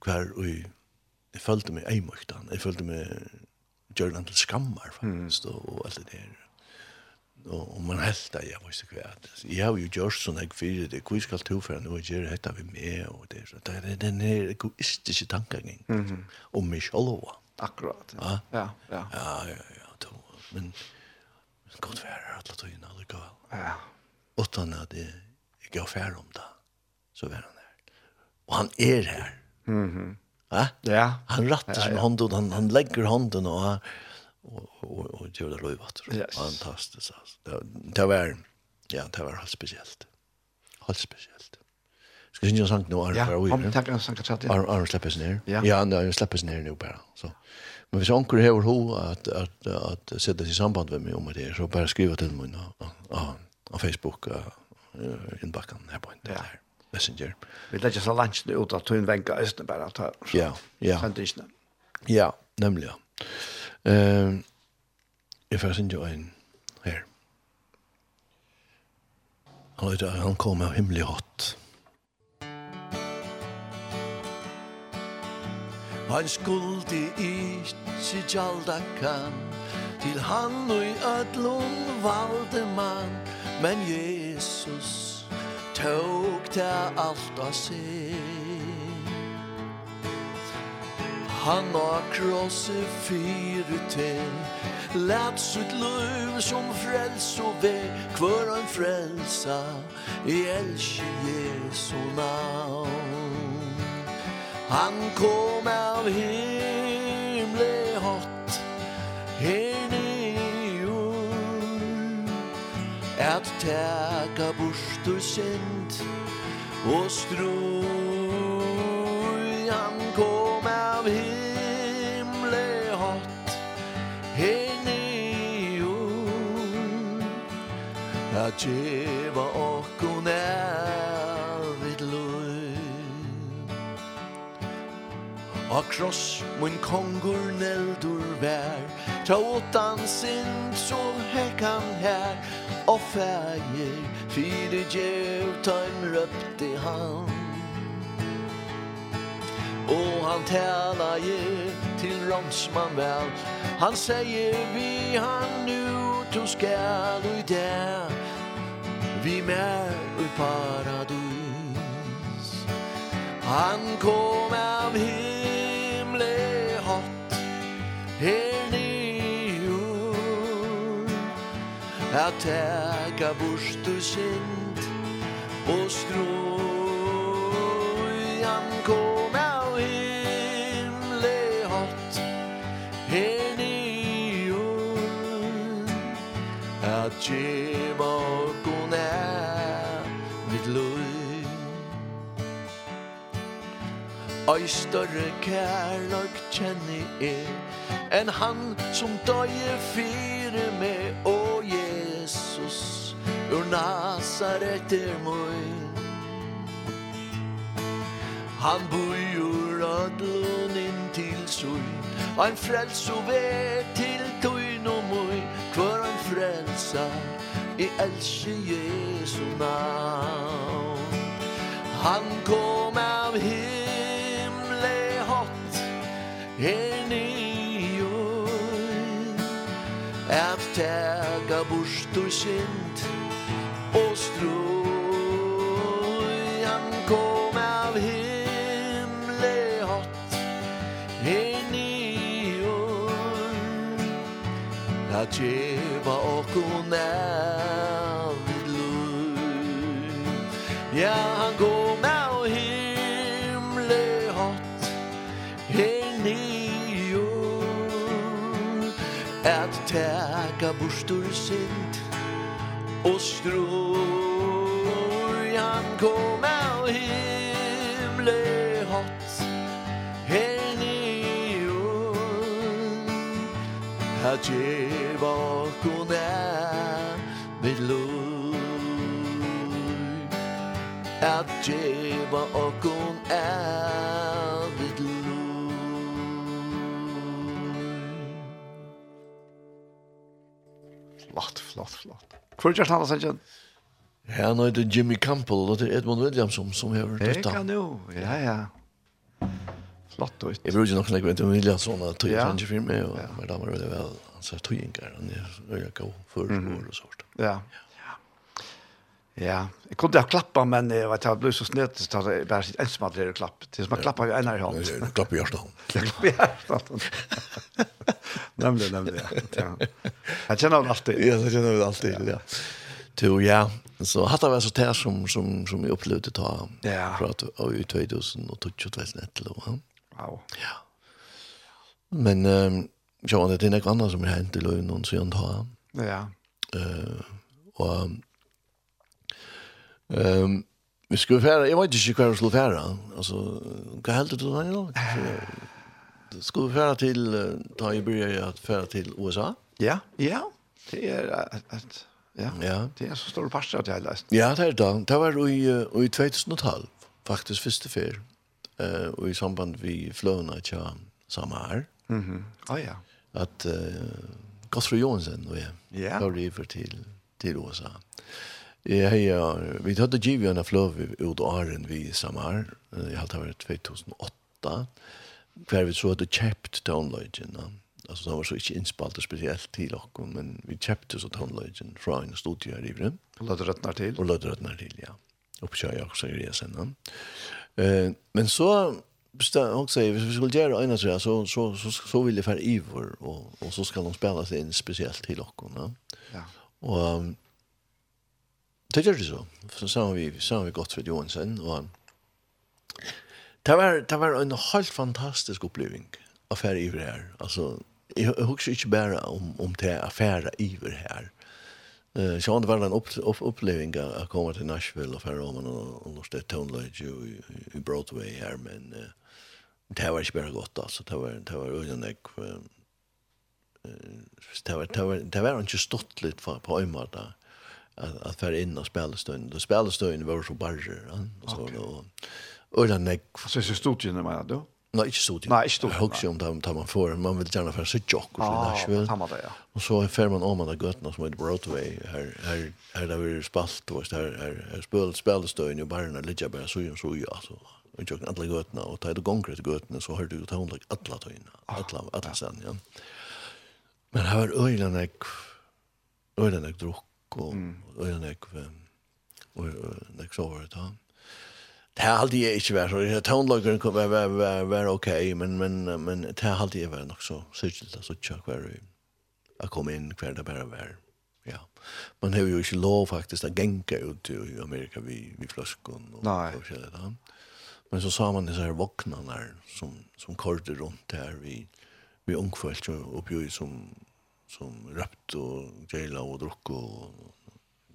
Kvar och jag följde mig ej mycket han. Jag följde mig Gjörland till skammar faktiskt mm. och allt det där og, og man helt det, jeg visste hva. Jeg har jo gjort sånn, jeg fyrer det, hvor skal du for noe jeg gjør dette med og det, så det er den her egoistiske tankegangen, mm -hmm. om meg selv. Akkurat, ja. Ja, ja. Ja, ja, ja, To, Men, men godt være at la tøyene allikevel. Ja. Utan at jeg, jeg gav færre om det, så var han her. Og han er her. Mm -hmm. Ja? Ja. Han rattar sin ja, ja. hånden, han, han legger hånden, og han, och og och det var lovat. Yes. Fantastisk altså. Det, det var ja, det var helt speciellt. Helt speciellt. Ska synja sank nu är för vi. Ja, tack en sank chat. Är är seg ner. Ja, nej, slipper seg ner nu bara. Så. Men hvis onkur hever ho at at at sette seg samband med meg om det, så bara skriva til mun á på Facebook uh, innbakken her på der. Messenger. Vi lägger så lunch ut att ta en vänka östen bara ta. Ja, ja. Sant Ja, nämligen. Ehm jeg får synge en her. Han heter han kommer av himmelig hatt. Han skuldi ikkje gjalda kan Til han og i ödlun valde man Men Jesus tok det alt av seg Han har krosset fyre til Lät sitt liv som fräls och väg Kvar en frälsa I älskar Jesu namn Han kom av himle hot Her nere i jord. Att sint Og och synd Han kom av himle henne jord At djeva okkon av et løy Og kross mun kongur neldur vær Ta åtan sin så hekkan her. Og fægir fyrir djev taim røpte han Og han tärna je til romsman vel. Han säger vi han nu to skal ui där Vi mer ui paradis. Han kom av himle hot Her nyår Att täga borstu sind Og strå. Han kom av at kjema kunne mitt løy Oi større kærløk kjenner jeg enn han som døye fire med å Jesus ur Nazaret er moi Han bor jo rødlun inn til søy og en frels og ved til frelsar i elsker Jesu navn. Han kom av himle hot her nio at tega Efter gaburstor synd at geva okon evig lov Ja, han kom av himle hot, her nio At teka bostor sint og stror Han kom av himle at je bakon er vid lov at je bakon er vid lov Flott, flott, flott. Hvor er det han har sendt Ja, nå er det Jimmy Campbell, og det er Edmund Williamson som har døtta. Det kan jo, ja, ja flott ut. Jeg bruker nok snakke med en lilla sån att jag tänker film med och med damer det väl så att jag inte er jag gå för år og sånt. Ja. Ja, jeg kunne ha klappet, men jeg vet jeg ble så snett så att jag bara sitt ensam att det er som Tills man klappar en her i hånd. Jag klappar hjertet stan. Jag klappar ju stan. *laughs* Nemlig, nemlig, Ja. Jeg kjenner det alltid. Ja, jag kjenner det alltid, ja. Jo, ja. Så hatt av så där som som som jag upplevde ta. Ja. Från av i 2000 og 2001 eller vad. Wow. Ja. Men ehm jag undrar det är något annat som har hänt i Lund och så antar. Ja. Eh och ehm vi skulle färra, jag vet inte hur vi skulle färra. Alltså, vad hällde du där då? Skulle vi färra till, ta i början att färra till USA? Ja, ja. Det är att, ja, ja. det är så stor parster att jag har läst. Ja, det är det. Det var i, i 2012, faktiskt första färd eh och i samband vi flöna tja sommar. Mhm. Mm ja ja. Att eh Gosfrey Johnson och ja. Då river för till till Åsa. har ja, vi hade Givian en Flöv ut åren vi sommar. Jag hade varit 2008. Kvar vi så hade köpt tonlögen. Alltså det var så inte inspalt speciellt till och men vi köpte så downloaden från en studio här i Vrym. Och lade rötnar till. Och lade rötnar till, ja. Och på kör jag också i resan. Ja. Eh, men så bestämde också hvis vi skulle göra en så så så så, så vill det för Ivor och och så ska de spela sig in speciellt till och ja. Och det gör det så. Så sa vi, så har vi gått för Johansson och det var, det var en helt fantastisk oppleving affär iver det här. Alltså, jag husker inte bara om, om det affære iver här. Eh så det var en upp, upp, upplevelse att komma till Nashville och förra året och och det tonlöj i, i Broadway här men eh, det var inte bara gott alltså det var det var ojämlik det var det var det var inte stort lite på på ömmar där att att för in och spela stund då spela stund var så barger ja och så då ojämlik så så stort ju när man då Nej, inte så. Nej, inte så. Hugger om dem tar man för. Man vill gärna för så jock och så det, ja. Och så fer man om alla götterna som är Broadway här här här där vi spalt och så här här spel spelstön i barna ligger ligga bara så ju så ju alltså. Och jag kan alla götterna och ta det konkret götterna så har du ta hon lik alla ta in. Alla alla sen ja. Men här öjlan är öjlan är druck och öjlan är och och nästa år då. Det här hade jag inte varit så. Det tonlagren kom var var var, var okej, okay, men men men det här hade jag varit nog så särskilt så tjock var det. Jag kom in kvar där bara var. Ja. Man har ju inte lov faktiskt att gänka ut i Amerika vi vi flaskon och Nej. och så där. Men så sa man det så här vaknarna som som körde runt där vi vi ungfält och ju som som röpt och jaila och druck och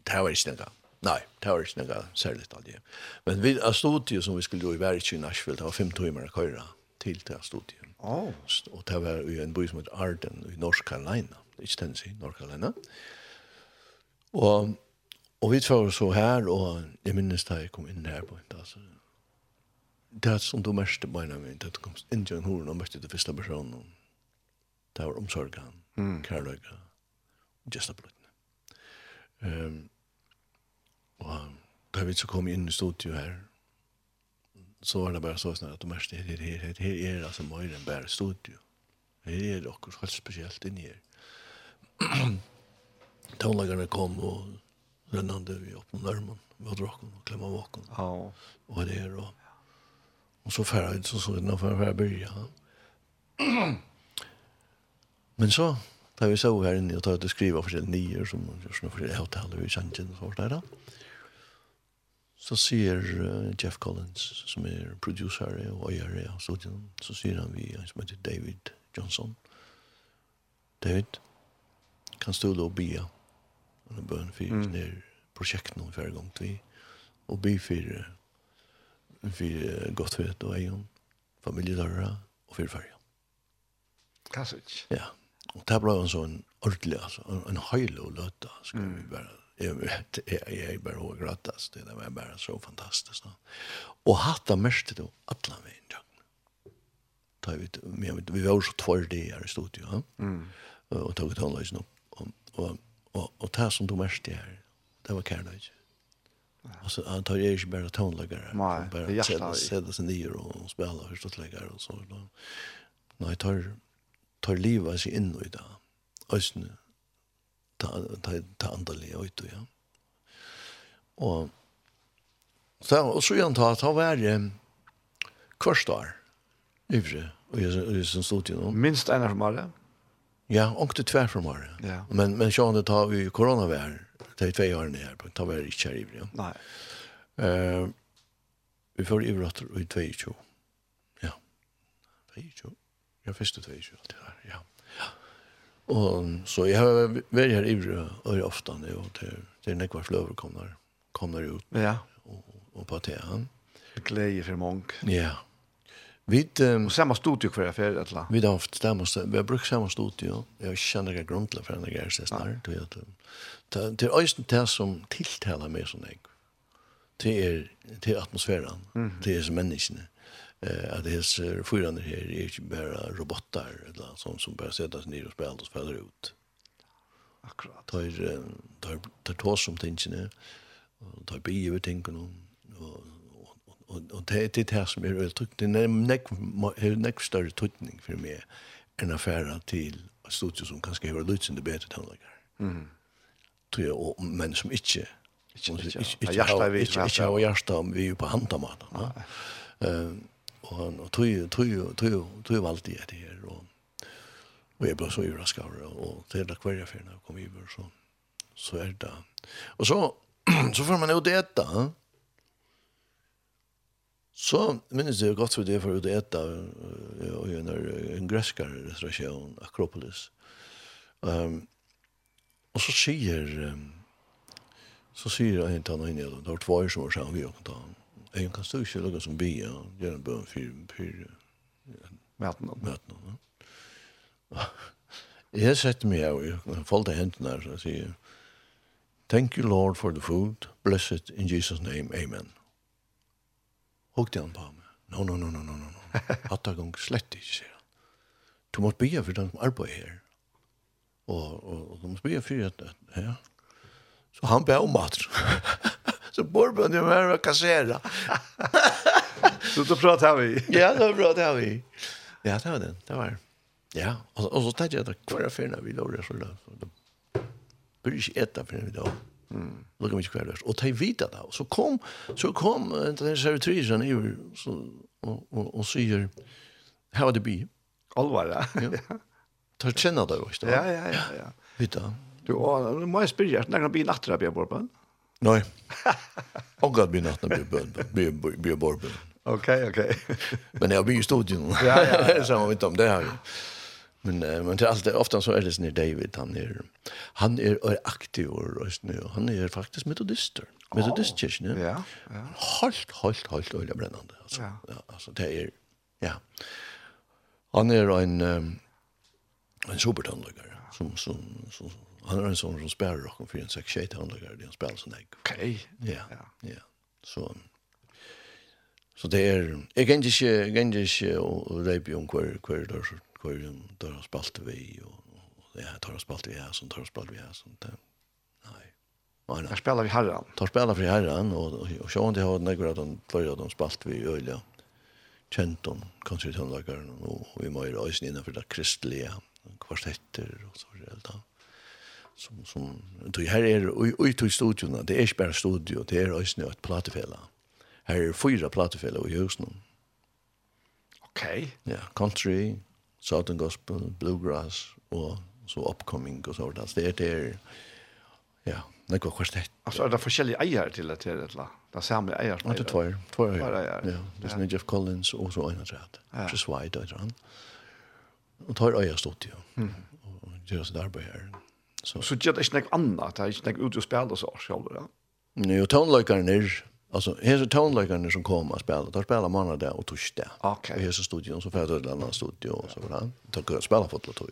det var inte det Nei, det var inte något särskilt aldrig. Men vi har studiet som vi skulle då i Värich i Nashville, det var fem timer å køre til det studiet. Oh. Og det var i en by som heter Arden i North Carolina, Ikke Tennessee, North Carolina. Og, og vi var så her, og jeg minnes da jeg kom inn her på inte alltså. Det er som du märkte på ena min, det kom inn til en horen og märkte det første personen. Det var omsorgen, mm. kærløyga, gestablötene. Ehm um, Og da vi så kom inn i studio her, så var det bare så snart at du mest her, her, her, her er altså mer enn bare studio. Her er det akkurat helt spesielt inn her. *clears throat* Tånlagerne kom og rennande vi opp om nærmen, vi hadde råkken og klemmer våkken. Ja. Og det er og Og så færre jeg, så så innan for jeg byrja. *clears throat* Men så, da vi så her inne og tar ut og skriva forskjellige nyer, som gjør sånne forskjellige avtaler i Sanjen og sånt der da så sier Jeff Collins, som er producer og eier av studien, så sier han vi, som heter David Johnson, David, kan stå og bia, og bøn for mm. ned prosjekten om hver gang til, og by for, for godt vet og egen, familiedøra og for ferie. Klassisk. Ja, og det ble en sånn ordentlig, altså, en, en høylig å løte, skal mm. vi bare jeg, jeg, jag är bara grattas det var bare så fantastisk. fantastiskt då. Och hatta mest då alla vägen. Da vi vi vi var så tvær det her i studio. Mm. og tog et hållös nå. Og, og, og, och ta som du mest her. Det var kärlek. Och han tar ju inte bara tonläggare. Bara sätta sig ner och spela förstås läggare och så då. Nej, tar tar livet sig in i det. Östne ta ta ta andaliga ut ja. Och så og så igjen ta ta var kostar. Ivre och jag som stod ju då. Minst en av alla. Ja, och det tvær fra. Ja. Men men så han det har ju coronavär. Det är två år ner på ikke her i Ja. Nej. Eh vi får ju rätt ut 22. Ja. 22. Jag förstår 22 det var, Ja. Og så jeg har vært her ivre og ofte, og til, til nekvar fløver kommer, kommer ut ja. og, og på tehen. Gleie for mange. Ja. Vi, um, og samme studio hver affær, eller? Vi har haft samme. Vi har brukt samme studio. Jeg kjenner ikke grunn til for henne gjer seg snart. Ja. Det, det er også det som tiltaler meg som jeg. Det er, det er atmosfæren. Mm -hmm. Det er som menneskene eh att det är förande här är inte bara robotar eller sånt som bara sättas ner och spelar och spelar ut. Akkurat. Tar är tar det tar som tingen är och tar bi ju tänker någon och och och det det här som är uttryckt det är näck näck större tutning för mig en affär till studio som kanske har lutsen det bättre tonlager. Mm. Tror jag men som inte inte inte jag jag inte inte inte inte inte inte inte inte inte inte inte inte inte inte inte inte og han og tog tog tog tøy valgte jeg det her og og jeg ble så overrasket og til det hver jeg finner kom over så så er det og så *clears throat* så får man jo det etter så minnes jeg godt for det for det etter og en, en gresker restaurasjon Akropolis. Um, og så sier um, så sier en tann inn i det, det var tvær som var sammen vi og tann Jeg kan stå ikke lugga som bi og gjøre en bøn for för möten. Møtene, ja. Jeg *laughs* Jag sätter mig här och hendene her, så jeg sier, Thank you Lord for the food. Bless it in Jesus name. Amen. Och det han på meg. No, no, no, no, no, no. no. *laughs* Hatta gång slett ikke, sier han. Du måtte bia for den som arbeider her. Og, og, og du måste bia för at, ja. Så han ber om mat. *laughs* Så bourbon det var att kassera. *laughs* så då pratar vi. ja, då pratar vi. Ja, det var det. Det var Ja, och, och så tänkte jag att kvar affärerna vi låg det så låg. De började inte äta vi då. Mm. Låg mig kvar där. Och ta vita då. Så kom, så kom den servitrisen ju så, och, och, och säger, här var det by. Allvar, ja. *laughs* Tar känna det också. Ja, ja, ja. ja. Vita. Du, och, nu må jag spyrja, når kan bli nattra på Borban? Nei. Og god blir natten bli bön. bli blir borben. Okej, okej. Men jag blir ju studion. Ja, ja. *laughs* Så man vet om det här. Men men till alltid ofta så är det snir David han är han är aktiv och röst nu. Han är faktiskt metodister. Metodistkirken. Oh, ja. Ja. Halt halt halt öle brännande alltså. Ja. ja, alltså det är ja. Han är en en supertandläkare som som som, som han er en sånn som spiller rock for en seks tjej til det han spiller sånn jeg. Ok. Ja, ja. Så, så det er, jeg kan ikke, jeg kan ikke og reipe om hver, hver der hver der har spalt vi, og, og ja, tar har spalt vi her, sånn, tar har spalt vi her, sånn, det, nei. Nei, nei. Tar spela vi herran. Tar spela vi herran, og, og, og sjående har den ekkur at han fløy at han spalte vi i øyla, kjent om konserthandlageren, og vi må jo reise innenfor det kristelige kvartetter og så videre som som du här är ut i studion det är inte studio det är också ett platefälla här är fyra platefällor i husen okej okay. ja country southern gospel bluegrass och så upcoming och så där det är det ja det går kort det alltså är det olika ägare till det eller det där samma ägare som det två två ägare ja det är Jeff Collins och så en annan just wide där han och tar ägare studio mm och gör så där på här så så gör det inte något annat det är snack något ut och spela så själva då nu tonlökaren är Alltså, här är tonläkarna som kommer att spela. De spelar man där och torsdag. Okej. Okay. Här är studion som färdigt ett andra studio och så vidare. Där kan spela fotboll och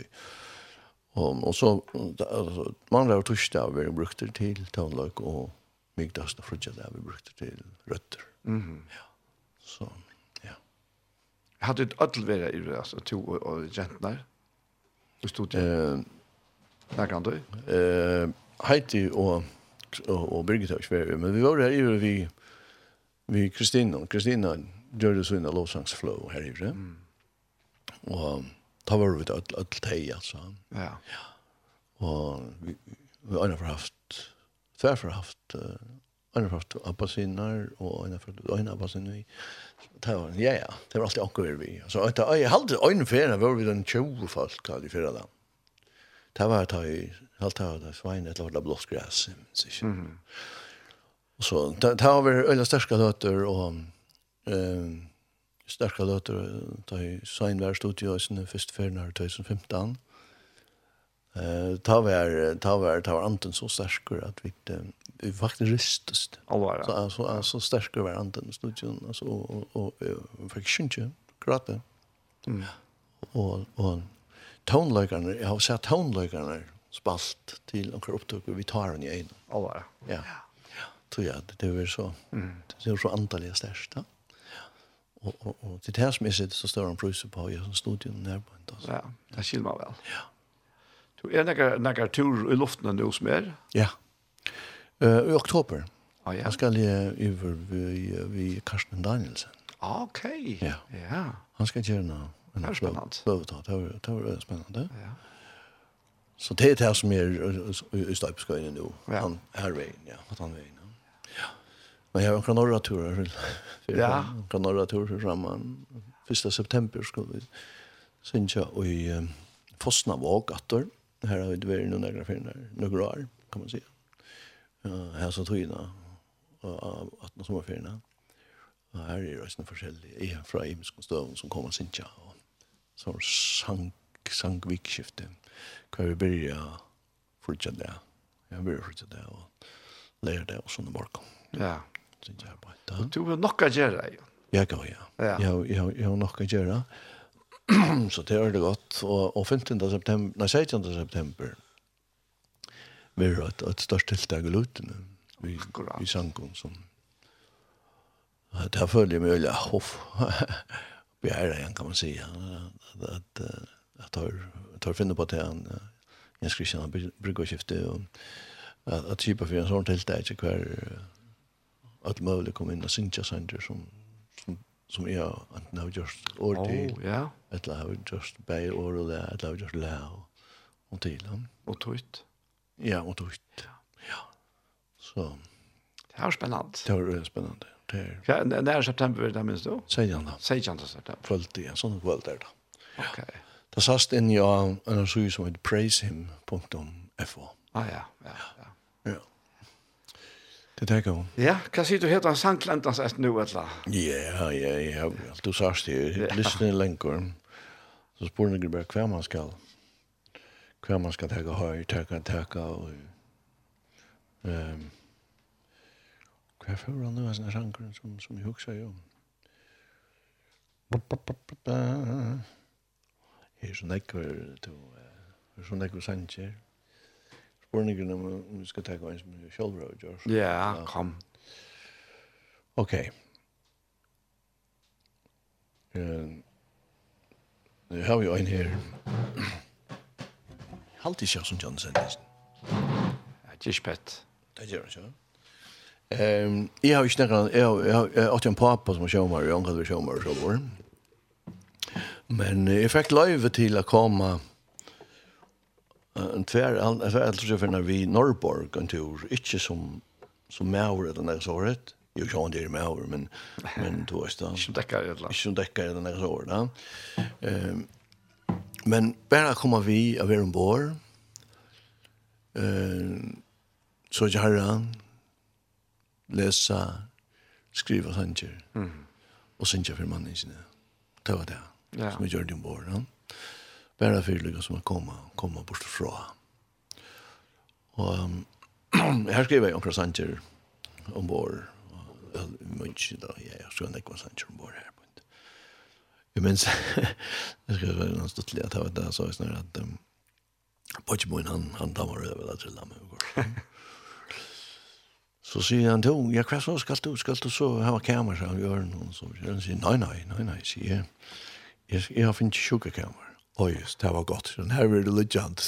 Och, och så, alltså, man där och torsdag vi det till tonläk och mygdast och frutja där vi brukt det till rötter. Mhm. Ja. Så, ja. Hade du ett ödelvera i det, alltså, to och, och Du stod studion? Eh, Där kan du. Eh Heidi och och Birgit har svär men vi var här i vi vi Kristina och Kristina gjorde så en lovsangsflow här ju. Mm. Og da var vi ett ett teg, altså. Ja. Ja. Och vi vi har haft tvär for haft uh, har Anna fast apasinar och anna øyne anna vi. Det var ja ja, det var alltid akkurat vi. Så att jag hade en färna var vi den 20 folk hadde i fyrre där det var ta i allt det där svin ett lilla blått gräs så mm. och så det har vi ölla starka låter och ehm starka låter ta i svin där stod ju sen först för när 2015 eh ta var ta var ta var anten så starkare att vi vi faktiskt rystes allvar så alltså alltså starkare var anten stod alltså och och faktiskt inte gråta mm och och toneløkerne, jag har sett toneløkerne spalt till och upptog vi tar den i en. Å, ja. Ja, tror jag Det er så, det är så antalet størst, da. Och och och til det här som är sitter, så står en prøyser på i studien på inte Ja, det skilmer man väl. Ja. Du är några några tur i luften enn som är. Ja. Eh I oktober. Ja ja. Jag ska i över vi vi Karsten Danielsen. Okej. Ja. ja. Han ska göra noe Men det var spännande. Det var, det var, det var spännande. Ja. Så det är det här som är i Stöpsköjden nu. Ja. Han, här vägen, ja. Att han vägen, ja. ja. Men jag har en kronora turer. Ja. En kronora samman. Första september skulle vi synja och i um, Fossna våg attor. Här har vi det varit några fyrer, några år kan man säga. Ja, här så tog jag att några sommarfyrerna. Och här är det resten forskjellig. Jag är från Imskonstöven som kommer synja och så sank, sank vikskifte kvar vi byrja frutja det. Jeg byrja frutja det og leir det og sånne morgen. Ja. Og du har nokka gjerra, jo. Jeg går, ja. ja har nokka gjerra. Så det er det godt. Og, og 15. september, nei, 16. september, vi har et, et størst tiltak i luten Vi, vi sank om som... Det har følt meg, ja, hoff begära igen kan man säga. Att att att tar tar finna på att han jag skulle känna bryggoskifte och att att typa för en sån till där jag kvar att möjligt komma in och synja sönder som som som jag antingen har just år till. oh, ja eller har just bäj år och eller eller har just lä och till han och tutt. Ja och tutt. Ja. Så. Det är spännande. Det är spännande. Ja, när september det minns då? Sejan då. Sejan då september. Fullt i en sån kvöld där då. Okej. Det sast in jag en så som heter praisehim.fo. Ah ja, ja, ja. Ja. Det där går. Ja, kan sier du heter en sanklantas att nu alla. Ja, ja, ja. Du sast det, lyssna länkor. Så spår ni bara kvar man ska. Kvar man ska ta höj, ta ta och ehm Hva får han nå, sånne sangren som, som jeg husker jo? Her er sånn ekkur, her er sånn ekkur sanger. Spørningen om vi skal ta en som jeg selv har gjort. Ja, kom. Ok. Nu har vi en her. Halt ikke som John Sandisen. Ja, det er ikke pett. Det er ikke, ja. Ehm jag har ju snackat jag jag åt en pappa som showmar och onkel showmar så var. Men jag fick löve till att komma en tvär alltså jag tror för när vi Norrborg en tur inte som som Mauer den där såret. Jo, jag undrar mig över men men då är det som täcker det Ikke Som dekker den där såret, va? Um, men bare kommer vi av en ombord. Eh så jag herren, lesa, skriva sanger, mm. og sanger for mannen sin. Det var det, ja. som vi gjør det ombord. Ja? Bare fyrlykker som koma, koma bort fra. Og um, *clears throat* her skriver jeg omkring sanger ombord, mykje da, jeg skrev en ekva sanger ombord her. Jeg minns, *laughs* jeg skrev en stuttelig at det var det, så jeg snarere at um, Pochmoen, han, han tar damer over det til dem. Så sier han til ja, hva så skal du, skal du så ha kamera av gjør Og så sier han, nei, nei, nei, nei, sier jeg, jeg, jeg har finnet sjukkekamera. Oj, just, det var gott. Den här var det legend.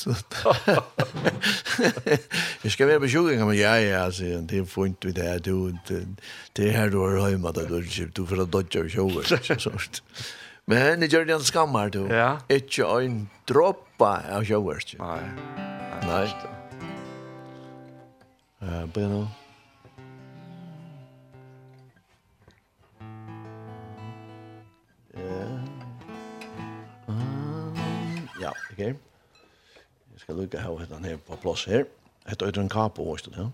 jag ska vara på sjukhuset, men ja, ja, alltså, det är fint vid det här. Du, det, det här du har hemma, det du köpt, du får dodja av sjukhuset. Men det gör det en skammar, du. Ja. Inte en droppa av sjukhuset. Nej. Nej. Nej. Uh, but, you know. her. Jeg skal lukke her og hette her på plass her. Hette Øyden Kapo, hva er det?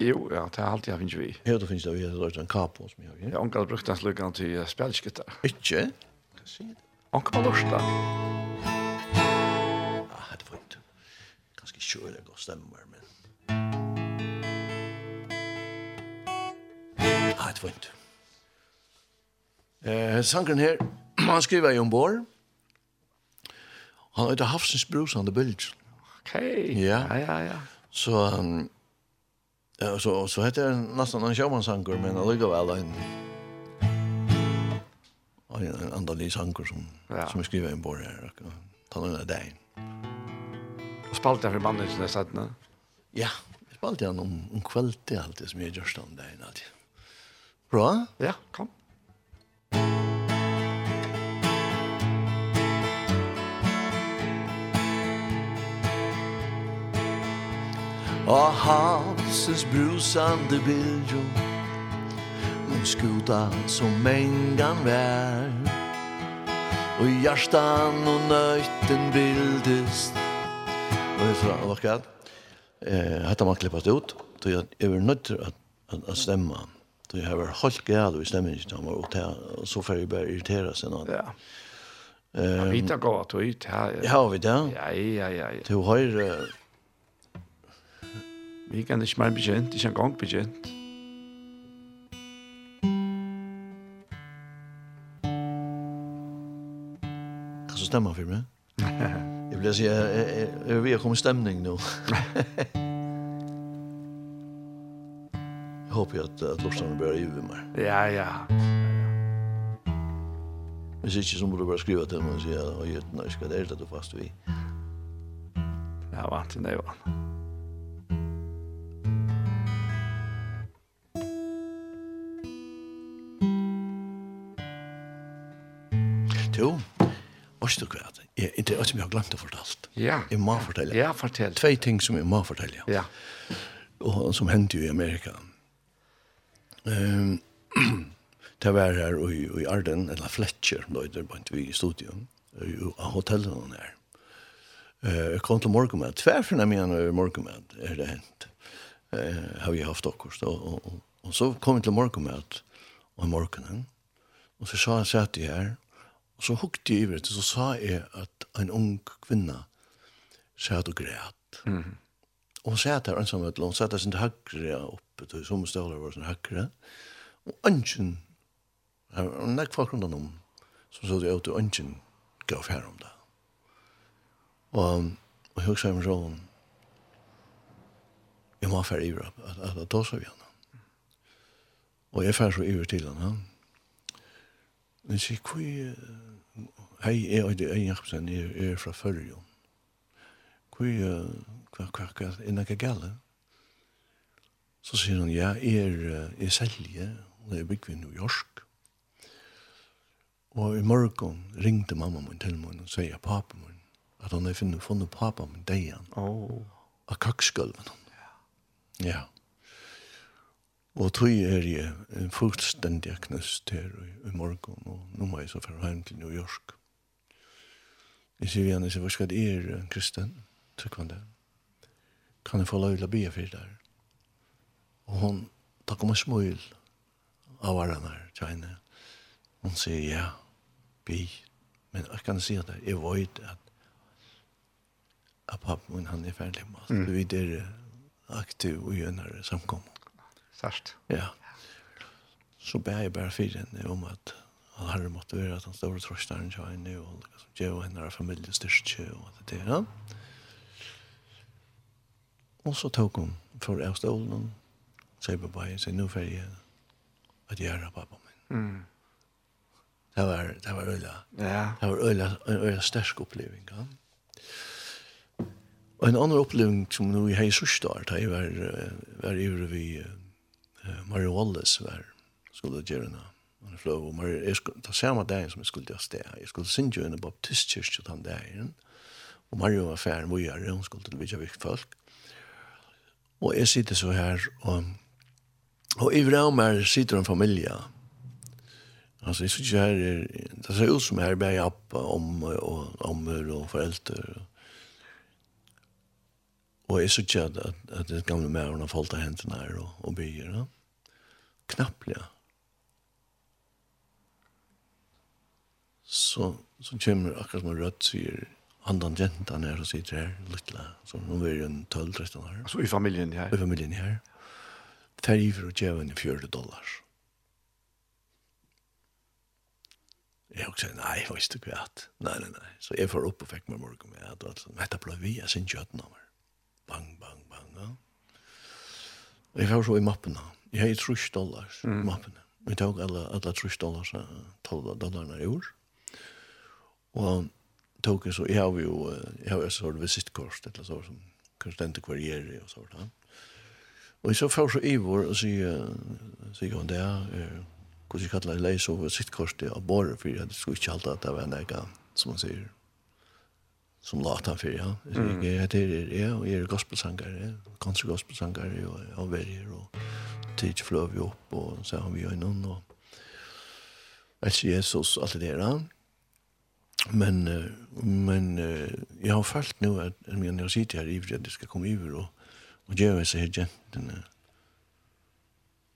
Jo, ja, det er alltid jeg finner vi. Ja, det finnes det vi, det er en kapo som jeg har. Jeg har brukt den slukken til uh, spelskitter. Ikke? Hva sier det? Anker på lorsta. Ja, det var ikke. Ganske kjølig og stemmer, men... Ja, det var ikke. Eh, sangren her, *clears throat* han skriver i ombord. Han heter Hafsens brusande han bølg. Ok, ja, ja, ja. Så, um, ja, så, så heter det nesten en sjåmannsanker, men allikevel en, en andalig sanker som, ja. som jeg skriver en bor her. Ta noen av deg. Og spalte jeg for mannen til det stedet? Ja, jeg spalte han om, om kveld alltid alt det som jeg gjør stand alltid. Bra? Ja, kom. Og havsens brusande biljo Men skuta som mängan vär Och hjärtan och nöjten bildest jeg tror, hva skal Eh, hetta man klippast ut, Så jeg då jag är at, att att stämma. Då jag har hållt gärd och stämmer inte om och så får jeg bare irritera seg nå. Ja. Ja, vi tar gå att ut här. Ja, vi där. Ja, ja, ja. Du har Vi kan ikke mer begynt, ikke en gang begynt. Kan du stemme for meg? *laughs* jeg vil si, jeg, jeg, jeg vil komme i stemning nå. jeg håper at, at Lorsdagen bør gjøre meg. Ja, ja. Hvis ikke så må du bare skrive til meg og si at jeg er nøyskad, det er det du fast vi. Ja, vant til nøyvann. Ja. to. Vet du hva? Jeg, det er som jeg har glemt å fortalt. Ja. Jeg må fortelle. Ja, fortell. Tve ting som jeg må fortelle. Ja. Og som hendte jo i Amerika. *clears throat* Um, det var her i, i Arden, eller Fletcher, da er det bare vi i studion, av hotellene her. Uh, jeg kom til morgenmat. Tverfren av mine morgenmat er det hent. Uh, har vi haft okkurst. Og, og, og, og så kom jeg til morgenmat om morgenen. Og så sa jeg, satt jeg her, Og så hukte jeg i det, så sa jeg at en ung kvinna satt og græt. Mm. Og hun satt her ensamhet, og hun satt her sin hakre oppe, til som støvler var sin hakre. Og ønsken, her var nek folk rundt om, som så det ut, og ønsken gav her om det. Og, og jeg husker meg sånn, jeg må færre i det, at, at, at da så vi henne. Og jeg færre så i det til henne, Men sier, hvor hei er det en jakobsen er, er fra førre? Hvor hva hva hva er noe gale? Så sier han, ja, er, er selje, og jeg bygger i New York. Og i morgen ringte mamma min til meg og sier pappa min at han har funnet, funnet pappa min deg igjen. Oh. Av kaksgulven. Ja. Yeah. Og tog er jeg en fullstendig knust her i, i morgen, og nå må jeg så fære hjem til New York. Jeg sier igjen, jeg sier, hva skal det er, Kristen? Tykker han det? Kan jeg få lov til å be for der? Og hun tar om en smøl av hverandre her, Kjene. Hun sier, ja, be. Men jeg kan si at jeg vet at, at pappa min han er ferdig med alt. Mm. Vi er aktiv og gjør samkommet. Sørst. Ja. Så ber jeg bare fire henne om at han har måttet være at han står og trøster henne til henne og liksom, gjør henne av familiestyrke og alt det der. Og så tok hun for jeg stolen og sier på bare, sier nå får jeg at jeg er pappa min. Mm. Det var, det var øyla. Ja. Det var øyla, en øyla stersk oppleving. Ja. Og en annen oppleving som nå i sørste år, da jeg var, var i vi Mary Wallace var skulle gjøre henne. Och fløy, og Mary, jeg skulle, det samme dagen som jeg skulle til sted, jeg skulle synge en baptistkirke den dagen, og Mary var ferdig med å hon hun skulle til vidtja vikt folk. Og jeg sitter så her, og, og i vrøm sitter en familie, Altså, jeg synes her, det ser ut som her bare jeg opp om, og, om, og foreldre, og Og jeg synes ikke at, at, at det gamle mæren har falt av hendene her og, og byer. Ja? Knapplig. Så, så kommer akkurat som rødt sier andan jentan her og sitter her, lytla. Så nå er det en 12-13 år. Altså i familien her? I familien her. Tarifer og djeven i 40 dollar. Jeg også sier, nei, jeg visste ikke hva. Nei, nei, nei. Så jeg får opp og fikk meg morgen med at dette ble vi, jeg synes ikke at av meg bang, bang, bang. Ja. Og Jeg var så i mappene. Jeg har trus dollars mm. i mappene. Vi tok alle, alle trus dollars, tolv dollarna i år. Og tok jeg så, jeg har jo, jeg har jo så visitkors, et eller så, som konstante kvarierer og sånt. Ja. Og jeg så får så Ivor og sier, sier han det, er, hvordan jeg kallar det, leis over sitt korset av båret, for jeg skulle ikke halte at det var en ega, som man sier, som låta för ja. Så jag heter ja och är gospelsångare, kanske gospelsångare och och väljer och teach flow vi upp och så har vi ju någon och alltså Jesus allt det där. Men men jag har fallt nu att men jag sitter här i för det ska komma över och och ge sig här genten.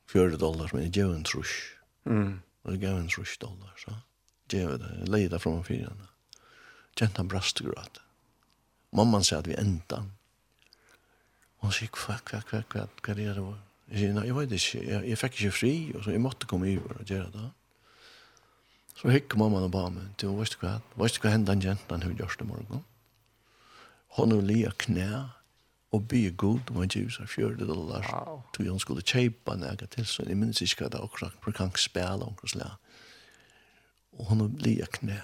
40 dollar men ge en trusch. Mm. Och ge en trusch dollar så. Ge det, leda från fyran. Mm. Gentan brast og gråt. Mamman sier at vi enda. Hun sier, hva, hva, hva, hva, hva er det vår? Jeg sier, nei, jeg vet ikke, jeg, jeg fikk ikke fri, og så jeg måtte komme over og gjøre det. Så hikk mamman og ba meg, du, vet du hva, vet du hva hendte hendan gentan hun gjørs det morgen? Hun er lia knæ, og be god om han gjør seg fjørde dollar, wow. tog han skulle kjeipa nega til, så jeg minnes ikke hva det akkurat, for han kan spela omkring slag. Og hun er lia knæ,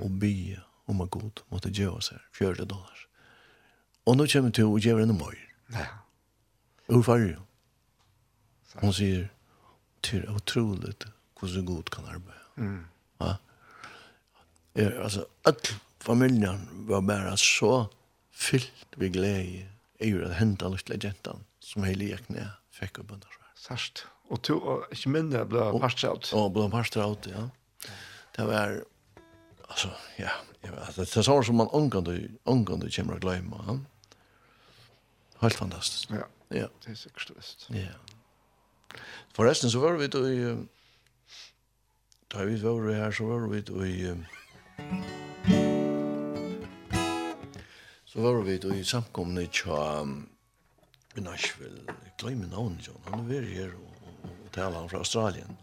og be, om at god måtte gjøre oss her, 40 dollar. Og nå kommer til å gjøre henne mer. Ja. Hvor farer jo? Hun sier, det er utrolig hvordan god kan arbeide. Mm. Ja? Er, altså, all familjen var bare så fyllt ved glede i å hente alle legendene som hele gikk ned, fikk opp under seg. Sørst. Og to, og ikke mindre, ble parstret ut. Og ble parstet ut, ja. Det var alltså ja, jag vet det är som man angående angående kommer att glömma. Helt fantastiskt. Ja. Ja. Det är så visst. Ja. Forresten så var vi då i Da vi var her, så var vi i... Så var vi då i samkomne tja i Nashville. Jeg glemmer navnet, John. Han er her og, og, og taler han fra Australien.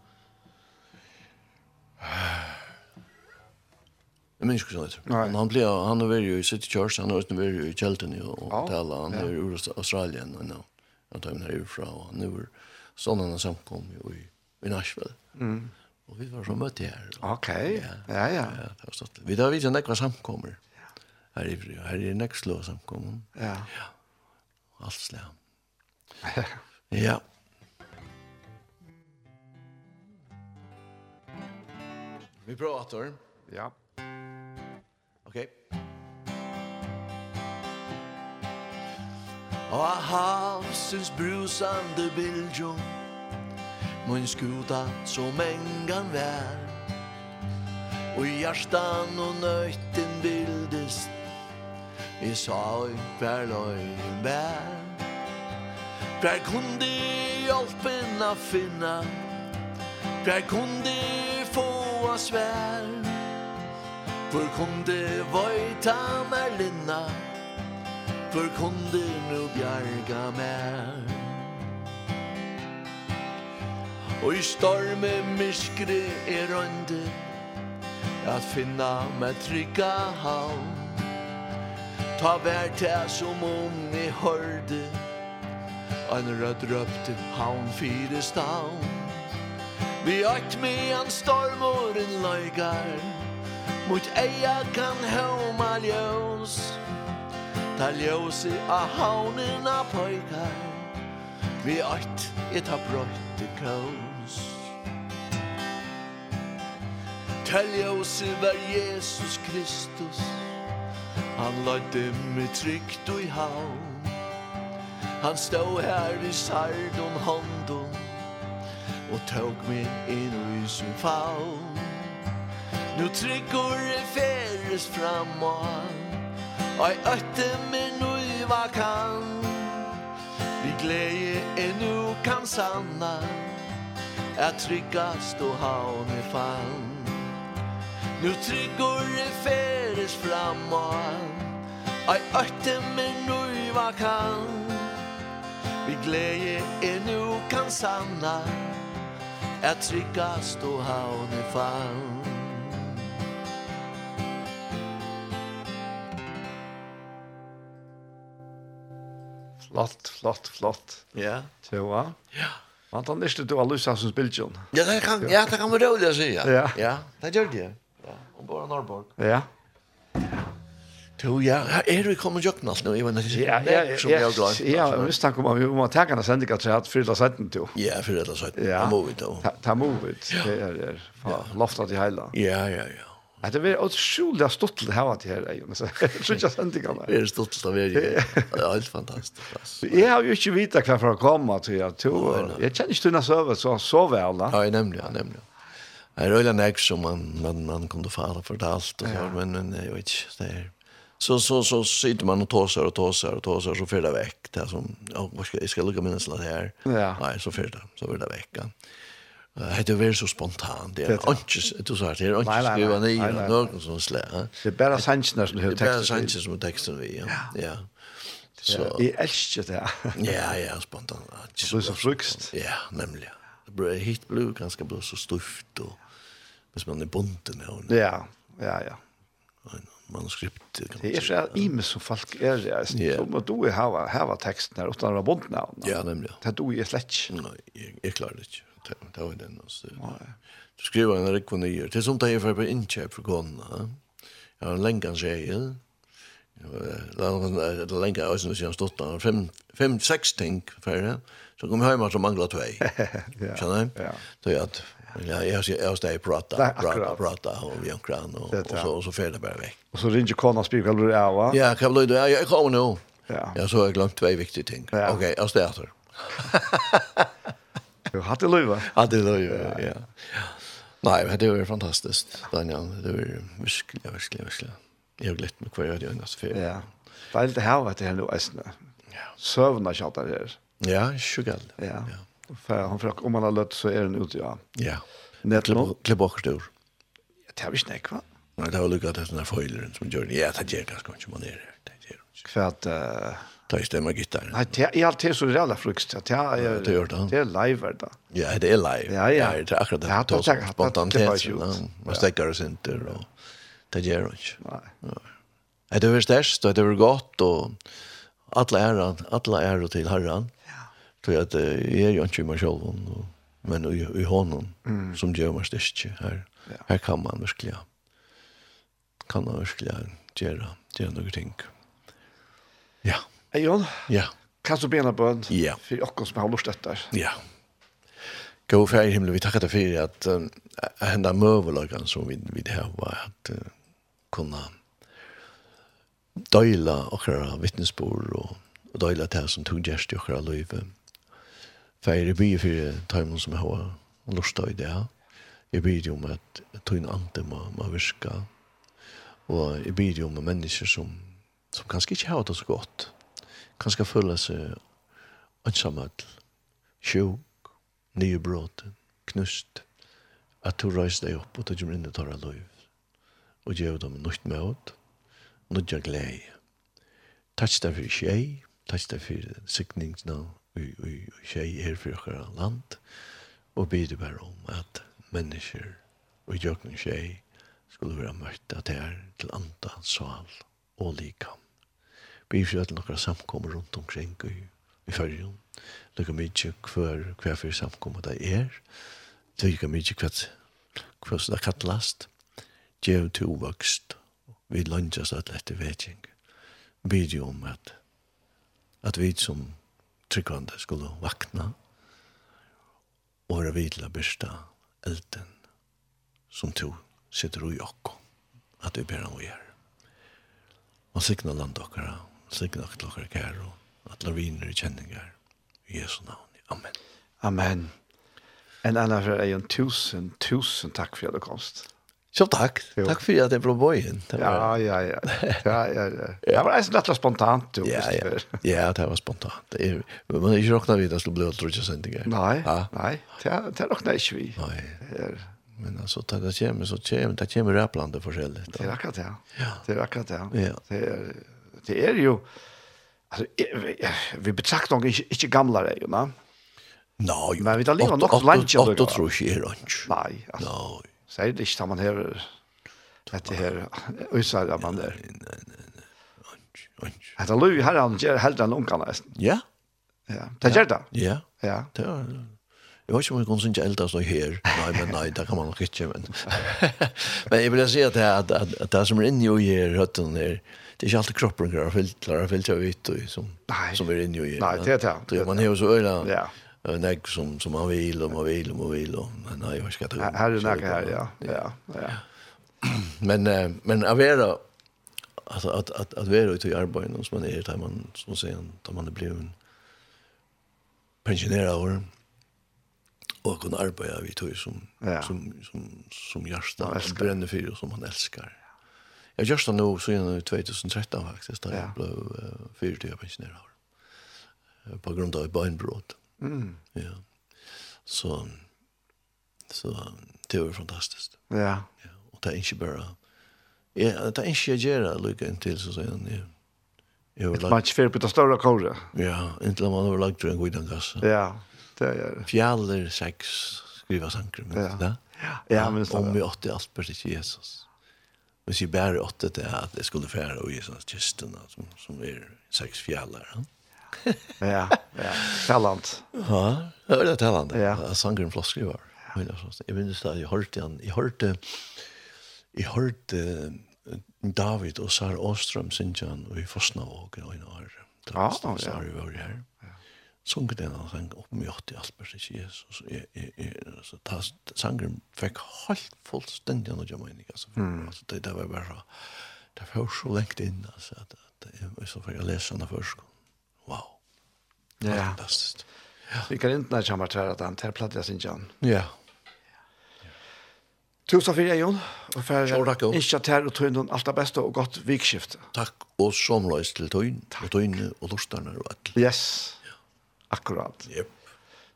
Jeg minns ikke sånn Han, ble, han er vært jo i City Church, han har vært jo i Kjelten og oh, tala, han er ur Australien, og nå, han tar min her herifra, og han er ur sånn han samkom jo i, i Nashville. Mm. Og vi var så møtt her. Ok, ja, ja. ja. ja det var stått. Vi tar vidt enn ekva samkommer. Her er, her er nekva slå samkommer. Ja. ja. Alt slag. *laughs* ja. Vi prøver at Ja. Okej. Okay. Og havsens brusande bildjo Mun skuta som engan vær Og hjertan og nøyten bildest I sa i hver løyen bær Hver kundi hjelpen a finna Hver kundi få a svær Hvor kom det vajta mer linna Hvor kom det nu bjarga mer? Og i storme myskre er rønde At finna med trygga havn. Ta vær til som om ni hørde Ein rød røpte havn fire stavn. Vi økt med en storm og en løygar. Mot eia kan håma ljós Ta ljósi a haunina poikar. Vi art et ha brøyte kaus Ta ljósi var Jesus Kristus Han løyde mig trygt og i havn. Han stod her i sardon hånden Og tog mig inn i sin favn. Nu tryggor feres framåt. Oj, ötte mig nu i kan. Vi glädje ännu kan sanna. Är tryggast og haun i fann Nu tryggor feres framåt. Oj, ötte mig nu i kan. Vi glädje ännu kan sanna. Är tryggast og haun i fann Flott, flott, flott. Ja. Så, ja. Man tar nästan du har lyssnat som speltjon. Ja, det kan, ja, det kan man roligt säga. Ja. Ja, det gör det. Ja, om bara Norrborg. Ja. Jo, ja, är du kommer jag alt nu, jag vet inte. ja, ja, ja, ja, ja, ja, hvis han kommer, vi må ta henne sende kanskje at fyrla setten til. Ja, fyrla setten, Ja, må vi da. Ta må vi, det er loftet i heila. Ja, ja, ja. Att det är otroligt stort att ha det här Jonas. Så jag sent kan. Det är stort att vara. Det är helt fantastiskt. Jag har ju inte vita kvar för att komma till jag tror. Jag känner inte den service så så väl. Ja, nämligen, nämligen. Det är öliga näck som man man man kunde fara för det allt och så men men jag vet inte det är så så så sitter man och tåsar och tåsar och tåsar så för det veck det som ja vad ska jag ska lucka minnas det här. Nej, så för det så för det veckan. Ja. Det är ver så spontant. Det är inte du sa det er ikke skriva ner nei någon som slä. Det är bara sanchen som hevur teksten. Det er sansnar som texten vi. Ja. Ja. Så i älskar det. Ja, ja, spontan. Det er så frukst. Ja, nämligen. Det ble hit blue ganska blå så stuft och hvis man är bunden her. Ja, ja, ja. Manuskript. kan Det er så ime som folk er, som att du har har texten där utan att vara bunden. her. Ja, nämligen. Det er du i slett. Nei, jeg klarer det ikke det var den alltså. Du skriver en rekvenier. Det som tar för på inköp för gångna. Jag har en länkan tjej. Det var länka ösen och sen stått där. Fem, fem, sex ting det. Så kom jag hem och så manglar två. *laughs* Känner du? Ja. Så är att Ja, jag har jag har prata, prata, prata och vi har kran och så och så fel det bara väck. Och så ringer Kona spikar du är va? Ja, kan du jag kommer nu. Ja. Jag så har glömt två viktiga ting. Okej, jag startar. *laughs* Cool. det Halleluja, ja. ja. Nei, men det var fantastiskt. Daniel, det var virkelig, virkelig, virkelig. Jeg har glitt med hva jeg gjør i neste. Ja. Det er litt her vært i hele Østene. Ja. Søvn har kjatt av her. Ja, ikke galt. Ja. For han frakk, om han har løtt, så er den ute, ja. Ja. Nedlå. Klebokkertur. Det har vi nek, va? Nei, det var lukket det den der foileren som gjør det. Ja, det gjør ganske mye man er her. Det gjør det. Kvart, uh, ta i stämma gitarren. Nej, det är alltid så jävla frukt. Det är det gör det. Det är live där. Ja, det är live. Ja, ja. Det är akkurat det. Jag tar jag spontant. Man stäcker oss inte och det gör det inte. Nej. Det är störst och det är gott och alla är alla är till Herren. Ja. Så att det är ju inte mig själv men i, i honom som gör mig störst här. Ja. Här kan man verkligen kan man verkligen göra, göra några ting. Ja. Hei, Jon. Ja. Kan du bena bøn? Ja. For oss som har lyst etter. Ja. Gå för himmel vi takker deg for at uh, henda møvelagene som vi, vi har var at uh, kunna døyla okra vittnesbord og, og døyla det som tog gjerst i okra løyve. For jeg blir for tøymen som har lyst i det. Jeg blir jo med at tøyne ante må, må virka. Og jeg ber jo om mennesker som, som kanskje ikke har det så godt kanskje føle seg ensamhet, sjuk, nye knust, at du reiser deg opp og du kommer inn i tar liv, og gjør dem nytt med nytt av glede. Takk deg for tjei, takk deg for sikningene og tjei her for dere land, og bidde bare om at mennesker og gjøkken tjej skulle være møtt at det er til andre sal og likam bifjøt noen samkommer rundt omkring i, i fyrjon. Lykke mykje hver, hver for samkommer det er. Lykke mykje hver, hver som det kattelast. Gjev til uvokst. Vi lønnes at lette vetjeng. Video om at, at vi som tryggvande skulle vakna og er vidla byrsta elden som to sitter i okko at vi ber han å gjøre og sikna land okkara sikna til okkar kær og atla viner i kjenningar. I Jesu navn. Amen. Amen. En annan för er en tusen, tusen tack för att du komst. Så takk. Jo. Tack för att jag blev bojen. Ja, ja, ja. Ja, ja, ja. ja. Det var nästan lätt spontant. du. ja, ja. ja, det var spontant. Men man er ikke råkna vid att det alt otroliga sendinger. Nej, ja. nej. Det råkna inte vi. Nei. Nej. Men altså, det där kommer, så kommer, det kommer räpplande forskjellig. Det är akkurat det. Ja. Det är akkurat det. Ja. Det är det er jo, altså, vi betrakter nok ikke, ikke det jo, na? Nei, jo. Men vi tar livet nok langt. Åtte tror ikke er langt. Nei, altså, Nei. så er det ikke da man hever, dette her, usar av man der. Nei, nei, nei, langt, langt. Hette Louis, her han ger helt en ungene, nästan. Ja. Ja, det gör det. Ja, ja. det gjør det. Jag vet inte om jag kan synka äldre så här. Nej, men nej, det kan man nog inte. Men, *laughs* men jag vill säga att det, att, att, att det som är inne i här rötten här, det är inte alltid kroppen går filtrar och filtrar ut och som nej. som är inne i. Nej, det är det. Det man har så öla. Ja. En ägg som som man vill och man vill och man vill och men nej, vad ska det? Här är det här, ja. Ja, ja. *clears throat* Men men att vara, alltså att att att vara ute i arbetet som man är där man som säger att man blir en pensionerad och kunna arbeta vid tog som, ja. som, som, som hjärsta, som bränner för och som man älskar. Jag just nu så i 2013 faktiskt där ja. jag blev uh, fyrtio pensionerad. uh, på grund av beinbrott. Mm. Ja. Så så det var fantastiskt. Ja. Ja, och det är inte bara Ja, det är inte jag gör lika intill så säger han. Ja. Jag var match för på det stora kåret. Ja, inte man har lagt en god gass. Ja, det är det. Fjäller sex skriva sankrum. Ja. Ja, men om vi åt det allt precis Jesus hvis jeg bare åtte til at jeg skulle fære og i sånne kistene som, som er seks fjallar. *laughs* Ja, ja, ja. Talant. Ja, det er talant. Ja. Jeg sanger en flåskriver. Jeg minnes da, jeg hørte han, jeg hørte, jeg hørte David og Sara Åstrøm, synes han, i Fosnavågen og i år. Ja, ja. Sara var her sunket den og sang opp med åtte alper til Jesus. Så ta sangren fikk helt fullstendig av noe mening. Altså, altså det, det var bare det var så lengt inn. Altså, at, at, jeg, så fikk jeg lese den først. Wow. ja var fantastisk. Ja. Vi kan inte när jag kommer till att han tar platt jag sin John. Ja. Tusen för dig Jon och för inte att här och tog in allt det bästa och gott vikskift. Takk, og som löst till tog in och tog in och lustarna och. Yes akkurat. Yep.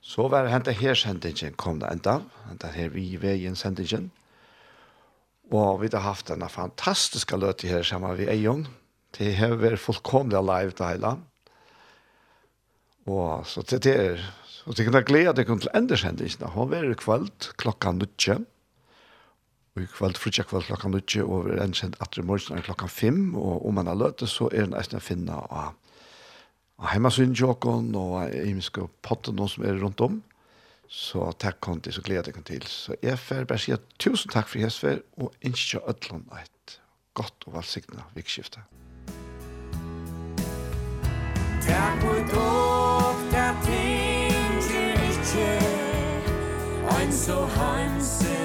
Så var det hentet her sendingen kom det enda, hentet her vi i veien sendingen. Og vi har haft denne fantastiske løte her sammen med Eion. Det har vært fullkomlig live til hele. Og så til det er, og det kunne glede at jeg til enda sendingen. Hun var i kveld klokka nødje. Og i kveld, frutja kveld klokka nødje, og vi er endsendt at det morgen er klokka fem, og om man har løte, så er det nesten å finne av og heimasyn tjokken og imenske potten noen som er rundt om. Så takk kom til, så gleder jeg kom til. Så jeg får bare si at tusen takk for Hesfer, og ikke ødelen et godt og valgsignet vikskifte. Takk for dog, der tinker ikke, ein så hansen.